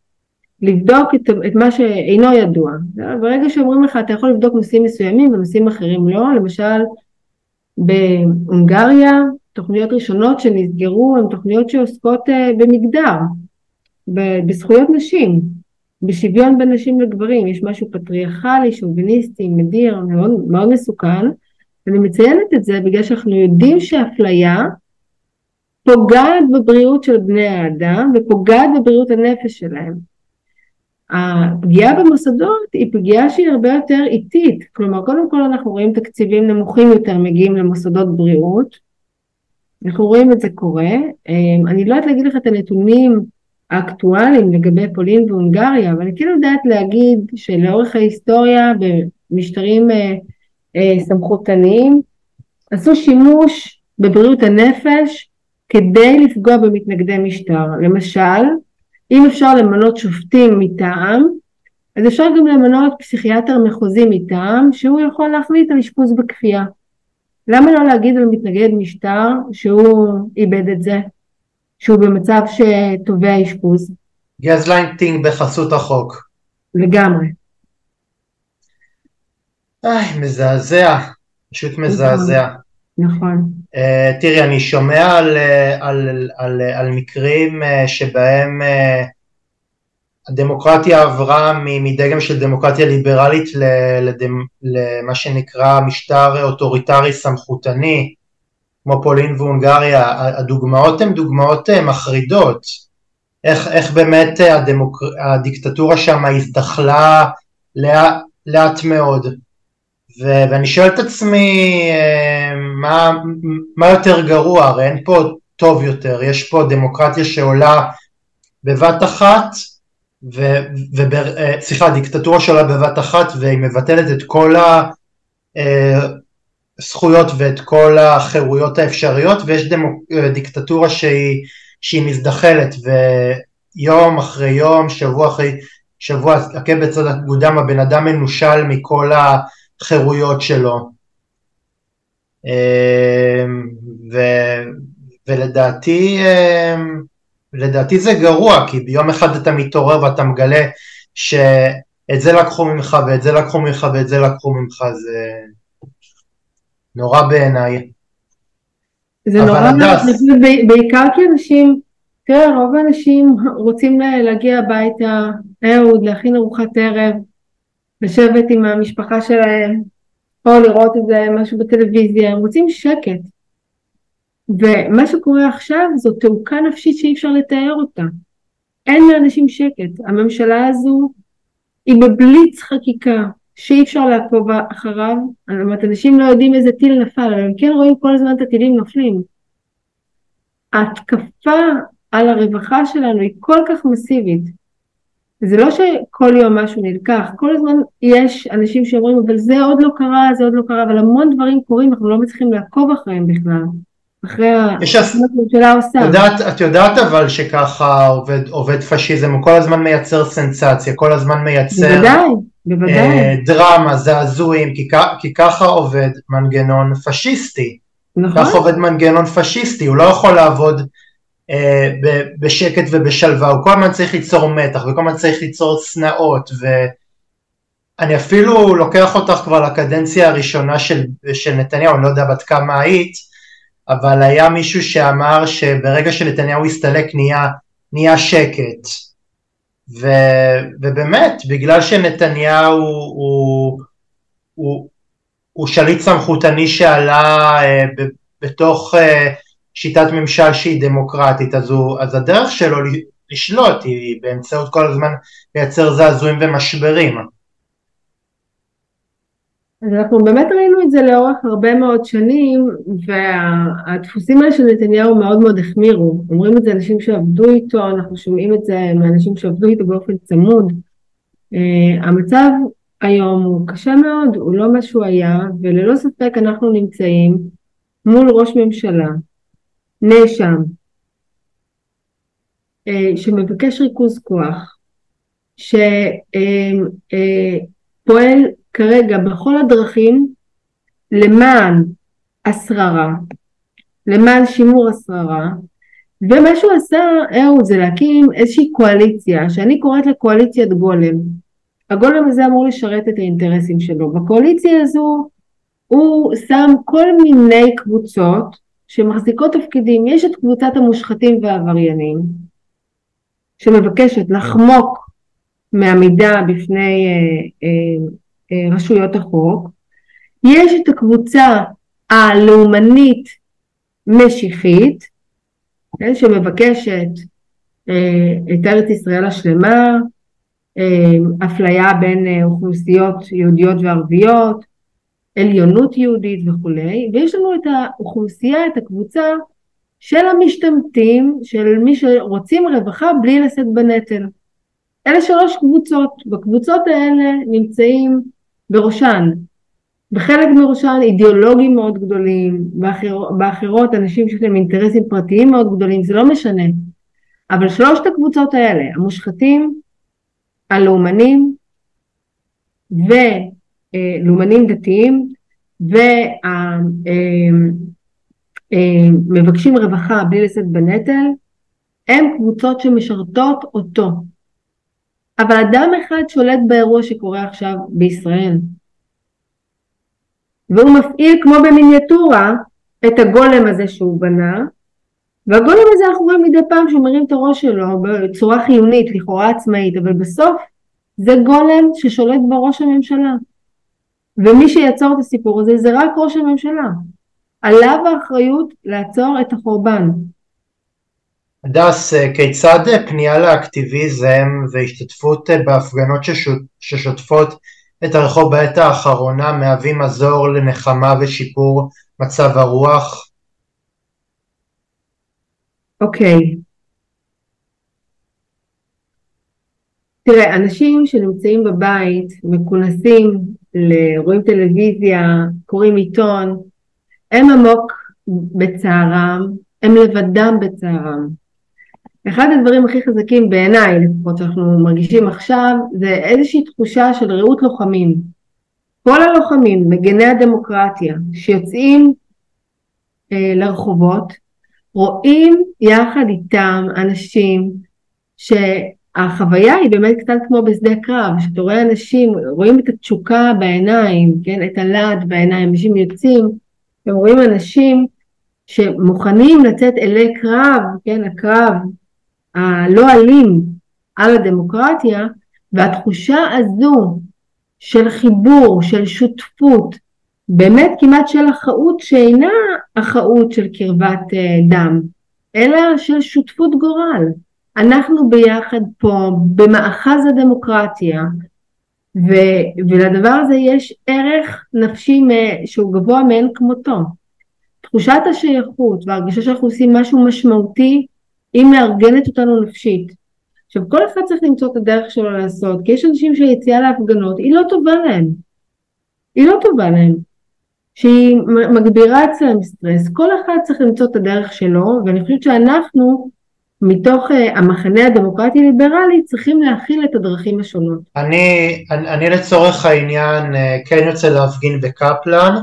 לבדוק את, את מה שאינו ידוע. ברגע שאומרים לך אתה יכול לבדוק נושאים מסוימים ונושאים אחרים לא, למשל בהונגריה תוכניות ראשונות שנסגרו הן תוכניות שעוסקות אה, במגדר, בזכויות נשים, בשוויון בין נשים לגברים, יש משהו פטריארכלי, שוביניסטי, מדיר, מאוד, מאוד מסוכן, אני מציינת את זה בגלל שאנחנו יודעים שאפליה פוגעת בבריאות של בני האדם ופוגעת בבריאות הנפש שלהם. הפגיעה במוסדות היא פגיעה שהיא הרבה יותר איטית, כלומר קודם כל אנחנו רואים תקציבים נמוכים יותר מגיעים למוסדות בריאות, אנחנו רואים את זה קורה, אמ, אני לא יודעת להגיד לך את הנתונים האקטואליים לגבי פולין והונגריה, אבל אני כן יודעת להגיד שלאורך ההיסטוריה במשטרים אה, אה, סמכותניים עשו שימוש בבריאות הנפש כדי לפגוע במתנגדי משטר. למשל, אם אפשר למנות שופטים מטעם, אז אפשר גם למנות פסיכיאטר מחוזי מטעם שהוא יכול להחליט על אשפוז בכפייה. למה לא להגיד על מתנגד משטר שהוא איבד את זה, שהוא במצב שתובע אשפוז? גזליינטינג בחסות החוק. לגמרי. איי, מזעזע, פשוט מזעזע. נכון. אה, תראי, אני שומע על, אה, על, על, על מקרים אה, שבהם אה, הדמוקרטיה עברה מדגם של דמוקרטיה ליברלית למה שנקרא משטר אוטוריטרי סמכותני, כמו פולין והונגריה. הדוגמאות הן דוגמאות מחרידות. איך, איך באמת הדמוק, הדיקטטורה שם הזדחלה לאט, לאט מאוד. ו- ואני שואל את עצמי אה, מה, מה יותר גרוע, הרי אין פה טוב יותר, יש פה דמוקרטיה שעולה בבת אחת, ו- ו- אה, סליחה, דיקטטורה שעולה בבת אחת והיא מבטלת את כל הזכויות אה, ואת כל החירויות האפשריות, ויש דמוק, דיקטטורה שהיא, שהיא מזדחלת, ויום אחרי יום, שבוע אחרי שבוע, עקב בצד אגודם, הבן אדם מנושל מכל. החירויות שלו. ו, ולדעתי לדעתי זה גרוע, כי ביום אחד אתה מתעורר ואתה מגלה שאת זה לקחו ממך ואת זה לקחו ממך ואת זה לקחו ממך, זה נורא בעיניי. זה נורא, הדס... בעיקר כי אנשים, תראה, רוב האנשים רוצים להגיע הביתה, אהוד, להכין ארוחת ערב, לשבת עם המשפחה שלהם, או לראות איזה משהו בטלוויזיה, הם רוצים שקט. ומה שקורה עכשיו זו תעוקה נפשית שאי אפשר לתאר אותה. אין לאנשים שקט. הממשלה הזו היא בבליץ חקיקה שאי אפשר לעקוב אחריו. זאת אומרת, אנשים לא יודעים איזה טיל נפל, אבל הם כן רואים כל הזמן את הטילים נופלים. ההתקפה על הרווחה שלנו היא כל כך מסיבית, זה לא שכל יום משהו נלקח, כל הזמן יש אנשים שאומרים אבל זה עוד לא קרה, זה עוד לא קרה, אבל המון דברים קורים, אנחנו לא מצליחים לעקוב אחריהם בכלל. אחרי שהממשלה עושה. יודעת, את יודעת אבל שככה עובד, עובד פשיזם, הוא כל הזמן מייצר סנסציה, כל הזמן מייצר בוודאי, בוודאי. אה, דרמה, זעזועים, כי, כי ככה עובד מנגנון פשיסטי. נכון. ככה עובד מנגנון פשיסטי, הוא לא יכול לעבוד אה, בשקט ובשלווה, הוא כל הזמן צריך ליצור מתח וכל הזמן צריך ליצור צנעות ואני אפילו לוקח אותך כבר לקדנציה הראשונה של, של נתניהו, אני לא יודע בת כמה היית, אבל היה מישהו שאמר שברגע שנתניהו הסתלק נהיה, נהיה שקט ו, ובאמת בגלל שנתניהו הוא, הוא, הוא שליט סמכותני שעלה uh, ב, בתוך uh, שיטת ממשל שהיא דמוקרטית, אז, הוא, אז הדרך שלו לשלוט היא באמצעות כל הזמן לייצר זעזועים ומשברים. אז אנחנו באמת ראינו את זה לאורך הרבה מאוד שנים והדפוסים האלה של נתניהו מאוד מאוד החמירו, אומרים את זה אנשים שעבדו איתו, אנחנו שומעים את זה מאנשים שעבדו איתו באופן צמוד. Uh, המצב היום הוא קשה מאוד, הוא לא מה שהוא היה וללא ספק אנחנו נמצאים מול ראש ממשלה נאשם אה, שמבקש ריכוז כוח, שפועל כרגע בכל הדרכים למען השררה, למען שימור השררה, ומה שהוא עשה, אהוד, זה להקים איזושהי קואליציה, שאני קוראת לה קואליציית גולם. הגולם הזה אמור לשרת את האינטרסים שלו. בקואליציה הזו הוא שם כל מיני קבוצות שמחזיקות תפקידים. יש את קבוצת המושחתים והעבריינים, שמבקשת לחמוק מעמידה בפני אה, אה, רשויות החוק. יש את הקבוצה הלאומנית משיחית, כן, שמבקשת אה, את ארץ ישראל השלמה, אה, אפליה בין אה, אוכלוסיות יהודיות וערביות, עליונות יהודית וכולי, ויש לנו את האוכלוסייה, את הקבוצה של המשתמטים, של מי שרוצים רווחה בלי לשאת בנטל. אלה שלוש קבוצות, בקבוצות האלה נמצאים בראשן, בחלק מראשן אידיאולוגים מאוד גדולים, באחר, באחרות אנשים שיש להם אינטרסים פרטיים מאוד גדולים, זה לא משנה. אבל שלושת הקבוצות האלה, המושחתים, הלאומנים ולאומנים דתיים ומבקשים רווחה בלי לשאת בנטל, הם קבוצות שמשרתות אותו. אבל אדם אחד שולט באירוע שקורה עכשיו בישראל. והוא מפעיל כמו במיניאטורה את הגולם הזה שהוא בנה, והגולם הזה אנחנו רואים מדי פעם שהוא מרים את הראש שלו בצורה חיונית, לכאורה עצמאית, אבל בסוף זה גולם ששולט בראש הממשלה. ומי שיעצור את הסיפור הזה זה רק ראש הממשלה. עליו האחריות לעצור את החורבן. הדס, כיצד פנייה לאקטיביזם והשתתפות בהפגנות ששוטפות את הרחוב בעת האחרונה מהווים מזור לנחמה ושיפור מצב הרוח? אוקיי. Okay. תראה, אנשים שנמצאים בבית, מכונסים, רואים טלוויזיה, קוראים עיתון, הם עמוק בצערם, הם לבדם בצערם. אחד הדברים הכי חזקים בעיניי, לפחות שאנחנו מרגישים עכשיו, זה איזושהי תחושה של רעות לוחמים. כל הלוחמים, מגני הדמוקרטיה, שיוצאים אה, לרחובות, רואים יחד איתם אנשים שהחוויה היא באמת קצת כמו בשדה קרב, שאתה רואה אנשים, רואים את התשוקה בעיניים, כן, את הלהט בעיניים, אנשים יוצאים, הם רואים אנשים שמוכנים לצאת אלי קרב, כן, הקרב הלא אלים על הדמוקרטיה, והתחושה הזו של חיבור, של שותפות, באמת כמעט של אחאות שאינה אחאות של קרבת אה, דם, אלא של שותפות גורל. אנחנו ביחד פה במאחז הדמוקרטיה, ו, ולדבר הזה יש ערך נפשי שהוא גבוה מאין כמותו. תחושת השייכות והרגישה שאנחנו עושים משהו משמעותי היא מארגנת אותנו נפשית. עכשיו כל אחד צריך למצוא את הדרך שלו לעשות, כי יש אנשים שהיציאה להפגנות היא לא טובה להם. היא לא טובה להם. שהיא מגבירה אצלם סטרס. כל אחד צריך למצוא את הדרך שלו, ואני חושבת שאנחנו מתוך uh, המחנה הדמוקרטי ליברלי צריכים להכיל את הדרכים השונות. אני, אני, אני לצורך העניין uh, כן יוצא להפגין בקפלן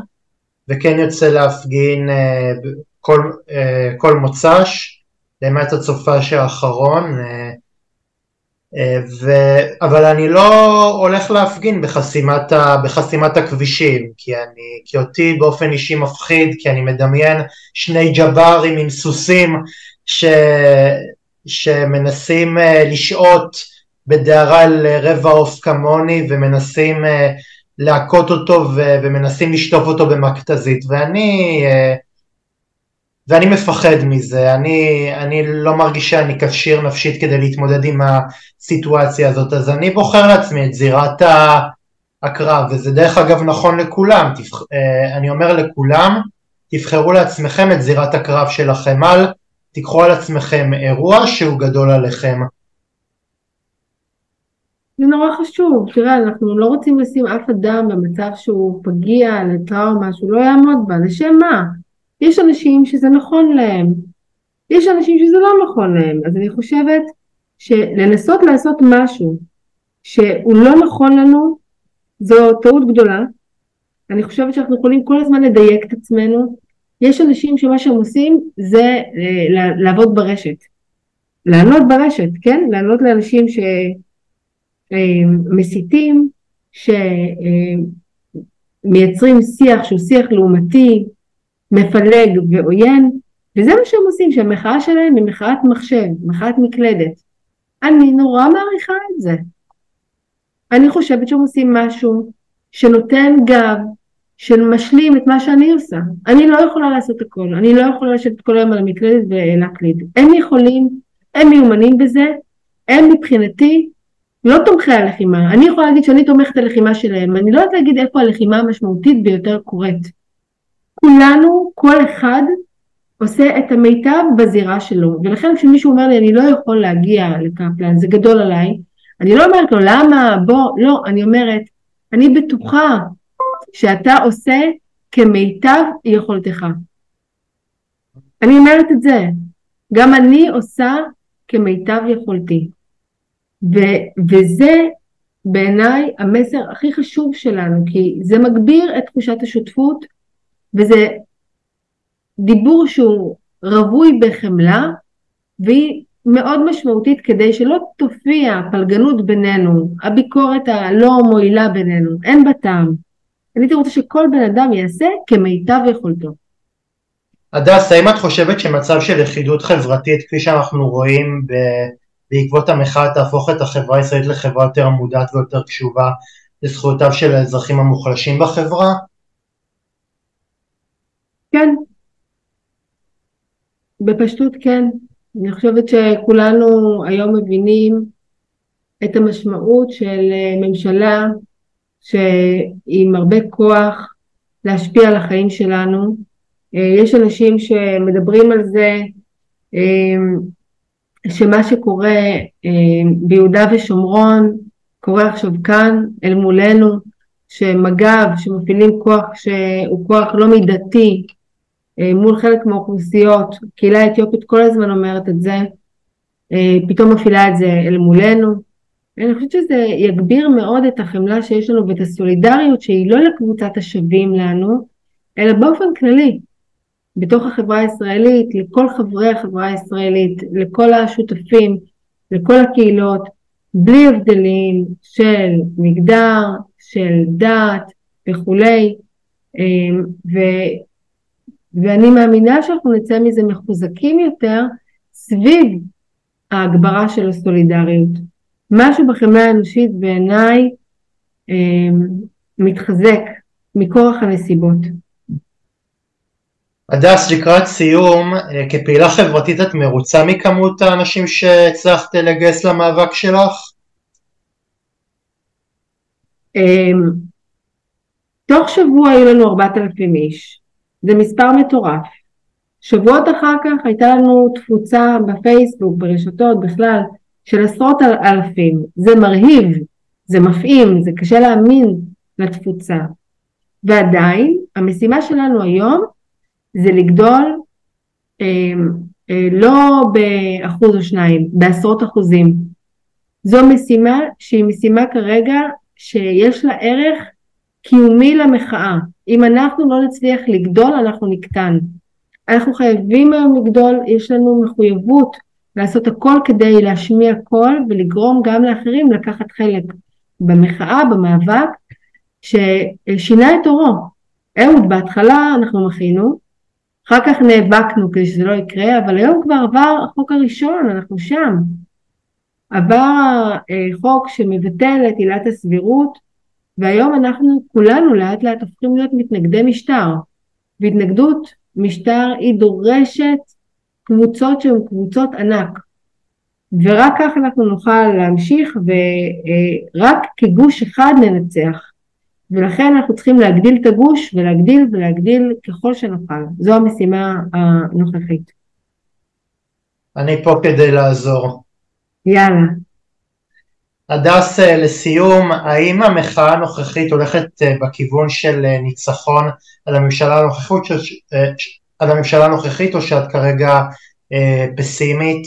וכן יוצא להפגין uh, כל, uh, כל מוצ"ש למעט הצופש האחרון, אה, אה, ו... אבל אני לא הולך להפגין בחסימת, ה... בחסימת הכבישים, כי, אני... כי אותי באופן אישי מפחיד, כי אני מדמיין שני ג'ברים עם סוסים ש... שמנסים אה, לשהות בדהרה על רבע עוף כמוני ומנסים להכות אותו ו... ומנסים לשטוף אותו במכתזית, ואני ואני מפחד מזה, אני, אני לא מרגיש שאני כשיר נפשית כדי להתמודד עם הסיטואציה הזאת, אז אני בוחר לעצמי את זירת הקרב, וזה דרך אגב נכון לכולם, תבח... אה, אני אומר לכולם, תבחרו לעצמכם את זירת הקרב שלכם, אל תיקחו על עצמכם אירוע שהוא גדול עליכם. זה נורא חשוב, תראה, אנחנו לא רוצים לשים אף אדם במצב שהוא פגיע לטראומה שהוא לא יעמוד בה, לשם מה? יש אנשים שזה נכון להם, יש אנשים שזה לא נכון להם, אז אני חושבת שלנסות לעשות משהו שהוא לא נכון לנו, זו טעות גדולה. אני חושבת שאנחנו יכולים כל הזמן לדייק את עצמנו, יש אנשים שמה שהם עושים זה לעבוד ברשת. לענות ברשת, כן? לענות לאנשים שמסיתים, שמייצרים שיח שהוא שיח לעומתי, מפלג ועוין, וזה מה שהם עושים, שהמחאה שלהם היא מחאת מחשב, מחאת מקלדת. אני נורא מעריכה את זה. אני חושבת שהם עושים משהו שנותן גב, שמשלים את מה שאני עושה. אני לא יכולה לעשות הכל, אני לא יכולה לשבת כל היום על המקלדת ולהקליד. הם יכולים, הם מיומנים בזה, הם מבחינתי לא תומכי הלחימה. אני יכולה להגיד שאני תומכת הלחימה שלהם, אני לא יודעת להגיד איפה הלחימה המשמעותית ביותר קורית. כולנו, כל אחד, עושה את המיטב בזירה שלו, ולכן כשמישהו אומר לי אני לא יכול להגיע לקפלן, זה גדול עליי, אני לא אומרת לו למה, בוא, לא, אני אומרת, אני בטוחה שאתה עושה כמיטב יכולתך. אני אומרת את זה, גם אני עושה כמיטב יכולתי. ו- וזה בעיניי המסר הכי חשוב שלנו, כי זה מגביר את תחושת השותפות, וזה דיבור שהוא רווי בחמלה, והיא מאוד משמעותית כדי שלא תופיע פלגנות בינינו, הביקורת הלא מועילה בינינו, אין בה טעם. אני הייתי רוצה שכל בן אדם יעשה כמיטב יכולתו. הדס, האם את חושבת שמצב של לכידות חברתית, כפי שאנחנו רואים. בעקבות המחאה, תהפוך את החברה הישראלית לחברה יותר מודעת ויותר קשובה לזכויותיו של האזרחים המוחלשים בחברה? כן. בפשטות כן. אני חושבת שכולנו היום מבינים את המשמעות של אה, ממשלה שעם הרבה כוח להשפיע על החיים שלנו. אה, יש אנשים שמדברים על זה אה, שמה שקורה ביהודה ושומרון קורה עכשיו כאן אל מולנו, שמג"ב שמפעילים כוח שהוא כוח לא מידתי מול חלק מהאוכלוסיות, קהילה האתיופית כל הזמן אומרת את זה, אה, פתאום מפעילה את זה אל מולנו. אני חושבת שזה יגביר מאוד את החמלה שיש לנו ואת הסולידריות שהיא לא לקבוצת השווים לנו, אלא באופן כללי, בתוך החברה הישראלית, לכל חברי החברה הישראלית, לכל השותפים, לכל הקהילות, בלי הבדלים של מגדר, של דת וכולי, אה, ו... ואני מאמינה שאנחנו נצא מזה מחוזקים יותר סביב ההגברה של הסולידריות. משהו בחמלה האנושית בעיניי אה, מתחזק מכורח הנסיבות. הדס, לקראת סיום, אה, כפעילה חברתית את מרוצה מכמות האנשים שהצלחת לגייס למאבק שלך? אה, תוך שבוע היו לנו 4,000 איש. זה מספר מטורף. שבועות אחר כך הייתה לנו תפוצה בפייסבוק, ברשתות בכלל, של עשרות אלפים. זה מרהיב, זה מפעים, זה קשה להאמין לתפוצה. ועדיין, המשימה שלנו היום זה לגדול אה, אה, לא באחוז או שניים, בעשרות אחוזים. זו משימה שהיא משימה כרגע שיש לה ערך קיומי למחאה. אם אנחנו לא נצליח לגדול אנחנו נקטן. אנחנו חייבים היום לגדול, יש לנו מחויבות לעשות הכל כדי להשמיע קול ולגרום גם לאחרים לקחת חלק במחאה, במאבק, ששינה את עורו. אהוד, בהתחלה אנחנו מחינו, אחר כך נאבקנו כדי שזה לא יקרה, אבל היום כבר עבר החוק הראשון, אנחנו שם. עבר אה, חוק שמבטל את עילת הסבירות, והיום אנחנו כולנו לאט לאט הופכים להיות מתנגדי משטר, והתנגדות משטר היא דורשת קבוצות שהן קבוצות ענק, ורק כך אנחנו נוכל להמשיך ורק כגוש אחד ננצח. ולכן אנחנו צריכים להגדיל את הגוש ולהגדיל ולהגדיל ככל שנוכל. זו המשימה הנוכחית. אני פה כדי לעזור. יאללה. הדס, אה, לסיום, האם המחאה הנוכחית הולכת אה, בכיוון של אה, ניצחון על הממשלה הנוכחית, על הממשלה הנוכחית או שאת כרגע פסימית?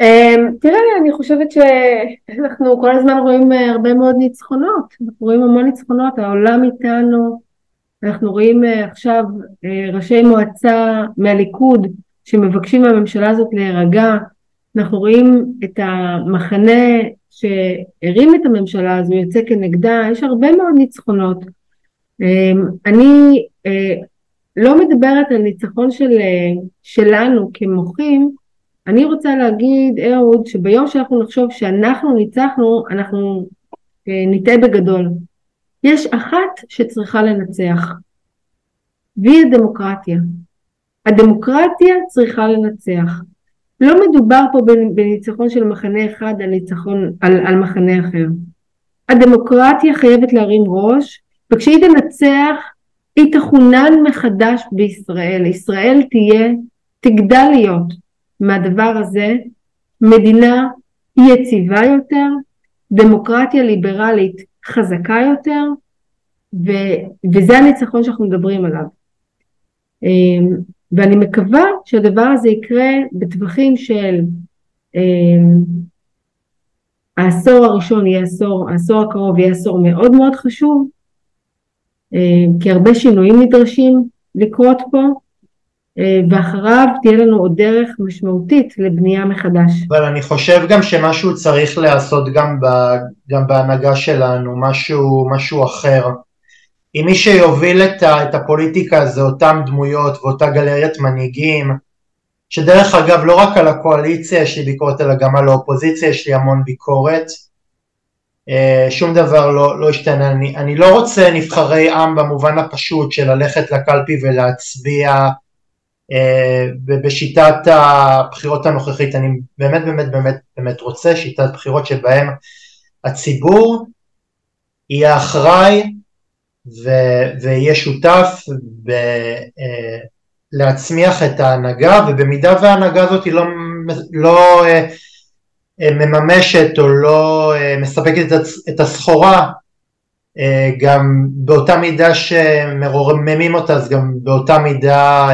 אמ, תראה, אני חושבת שאנחנו כל הזמן רואים הרבה מאוד ניצחונות, אנחנו רואים המון ניצחונות, העולם איתנו, אנחנו רואים עכשיו ראשי מועצה מהליכוד שמבקשים מהממשלה הזאת להירגע, אנחנו רואים את המחנה שהרים את הממשלה הזו יוצא כנגדה, יש הרבה מאוד ניצחונות. אני לא מדברת על ניצחון של, שלנו כמוחים, אני רוצה להגיד אהוד שביום שאנחנו נחשוב שאנחנו ניצחנו אנחנו נטעה בגדול. יש אחת שצריכה לנצח, והיא הדמוקרטיה. הדמוקרטיה צריכה לנצח. לא מדובר פה בניצחון של מחנה אחד על ניצחון על, על מחנה אחר. הדמוקרטיה חייבת להרים ראש, וכשהיא תנצח היא תכונן מחדש בישראל. ישראל תהיה, תגדל להיות מהדבר הזה מדינה יציבה יותר, דמוקרטיה ליברלית חזקה יותר, ו, וזה הניצחון שאנחנו מדברים עליו. ואני מקווה שהדבר הזה יקרה בטווחים של אמ, העשור הראשון יהיה עשור, העשור הקרוב יהיה עשור מאוד מאוד חשוב, אמ, כי הרבה שינויים נדרשים לקרות פה, אה, ואחריו תהיה לנו עוד דרך משמעותית לבנייה מחדש. אבל אני חושב גם שמשהו צריך להיעשות גם, גם בהנהגה שלנו, משהו, משהו אחר. אם מי שיוביל את, ה, את הפוליטיקה זה אותם דמויות ואותה גלריית מנהיגים, שדרך אגב לא רק על הקואליציה יש לי ביקורת אלא גם על האופוזיציה יש לי המון ביקורת, אה, שום דבר לא, לא השתנה, אני, אני לא רוצה נבחרי עם במובן הפשוט של ללכת לקלפי ולהצביע אה, בשיטת הבחירות הנוכחית. אני באמת באמת באמת באמת רוצה שיטת בחירות שבהם הציבור יהיה אחראי ו- ויהיה שותף ב- אה, להצמיח את ההנהגה ובמידה וההנהגה הזאת היא לא, לא אה, מממשת או לא מספקת את הסחורה גם באותה מידה שמרוממים אותה אז גם באותה מידה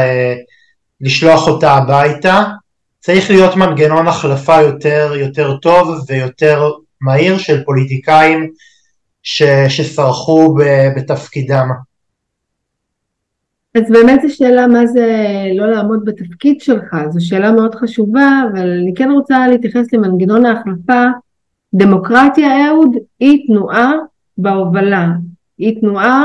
לשלוח אותה הביתה, צריך להיות מנגנון החלפה יותר, יותר טוב ויותר מהיר של פוליטיקאים ש, שסרחו בתפקידם. אז באמת זו שאלה מה זה לא לעמוד בתפקיד שלך, זו שאלה מאוד חשובה, אבל אני כן רוצה להתייחס למנגנון ההחלפה. דמוקרטיה, אהוד, היא תנועה בהובלה, היא תנועה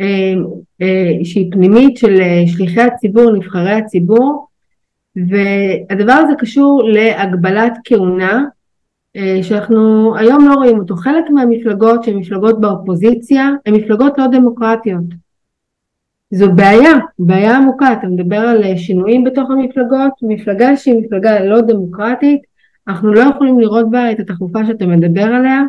אה, אה, שהיא פנימית של אה, שליחי הציבור, נבחרי הציבור, והדבר הזה קשור להגבלת כהונה, שאנחנו היום לא רואים אותו. חלק מהמפלגות שהן מפלגות באופוזיציה הן מפלגות לא דמוקרטיות. זו בעיה, בעיה עמוקה, אתה מדבר על שינויים בתוך המפלגות, מפלגה שהיא מפלגה לא דמוקרטית, אנחנו לא יכולים לראות בה את התחלופה שאתה מדבר עליה,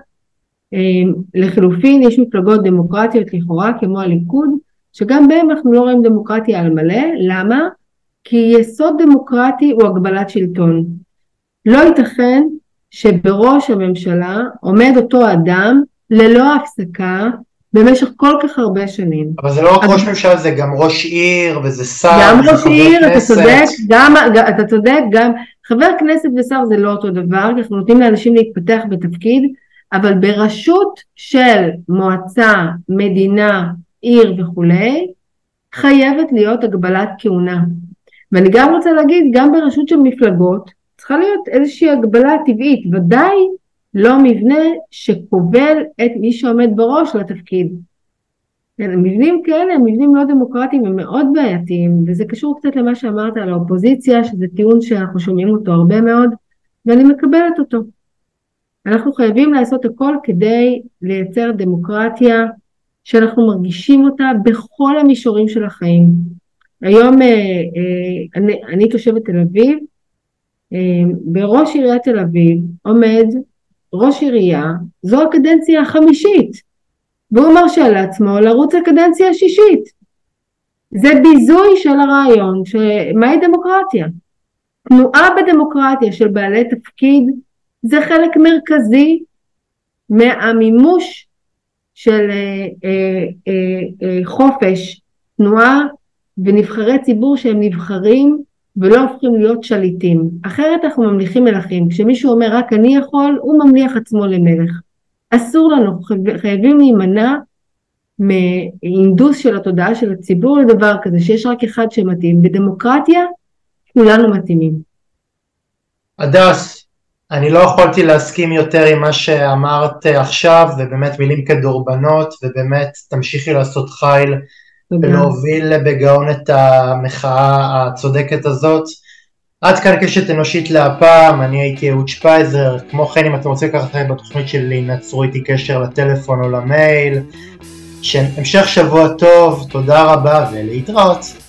אמ, לחלופין יש מפלגות דמוקרטיות לכאורה כמו הליכוד שגם בהם אנחנו לא רואים דמוקרטיה על מלא, למה? כי יסוד דמוקרטי הוא הגבלת שלטון. לא ייתכן שבראש הממשלה עומד אותו אדם ללא הפסקה במשך כל כך הרבה שנים. אבל זה לא רק ראש ממשלה, זה גם ראש עיר וזה שר גם ראש עיר, אתה צודק, גם, אתה צודק, גם חבר כנסת ושר זה לא אותו דבר, כי אנחנו נותנים לאנשים להתפתח בתפקיד, אבל ברשות של מועצה, מדינה, עיר וכולי, חייבת להיות הגבלת כהונה. ואני גם רוצה להגיד, גם ברשות של מפלגות צריכה להיות איזושהי הגבלה טבעית, ודאי לא מבנה שכובל את מי שעומד בראש לתפקיד. מבנים כאלה הם מבנים לא דמוקרטיים הם מאוד בעייתיים וזה קשור קצת למה שאמרת על האופוזיציה שזה טיעון שאנחנו שומעים אותו הרבה מאוד ואני מקבלת אותו. אנחנו חייבים לעשות הכל כדי לייצר דמוקרטיה שאנחנו מרגישים אותה בכל המישורים של החיים. היום אה, אה, אני, אני תושבת תל אביב, בראש עיריית תל אביב עומד ראש עירייה, זו הקדנציה החמישית, והוא מרשה לעצמו לרוץ לקדנציה השישית. זה ביזוי של הרעיון, מהי דמוקרטיה? תנועה בדמוקרטיה של בעלי תפקיד זה חלק מרכזי מהמימוש של אה, אה, אה, חופש תנועה ונבחרי ציבור שהם נבחרים ולא הופכים להיות שליטים. אחרת אנחנו ממליכים מלכים. כשמישהו אומר רק אני יכול, הוא ממליך עצמו למלך. אסור לנו, חייבים להימנע מהינדוס של התודעה של הציבור לדבר כזה שיש רק אחד שמתאים. בדמוקרטיה כולנו מתאימים. הדס, אני לא יכולתי להסכים יותר עם מה שאמרת עכשיו, ובאמת מילים כדורבנות, ובאמת תמשיכי לעשות חיל ולהוביל בגאון את המחאה הצודקת הזאת. עד כאן קשת אנושית להפעם, אני הייתי אהוד שפייזר, כמו כן אם אתם רוצים לקחת חלק בתוכנית שלי, נצרו איתי קשר לטלפון או למייל. המשך שבוע טוב, תודה רבה ולהתראות.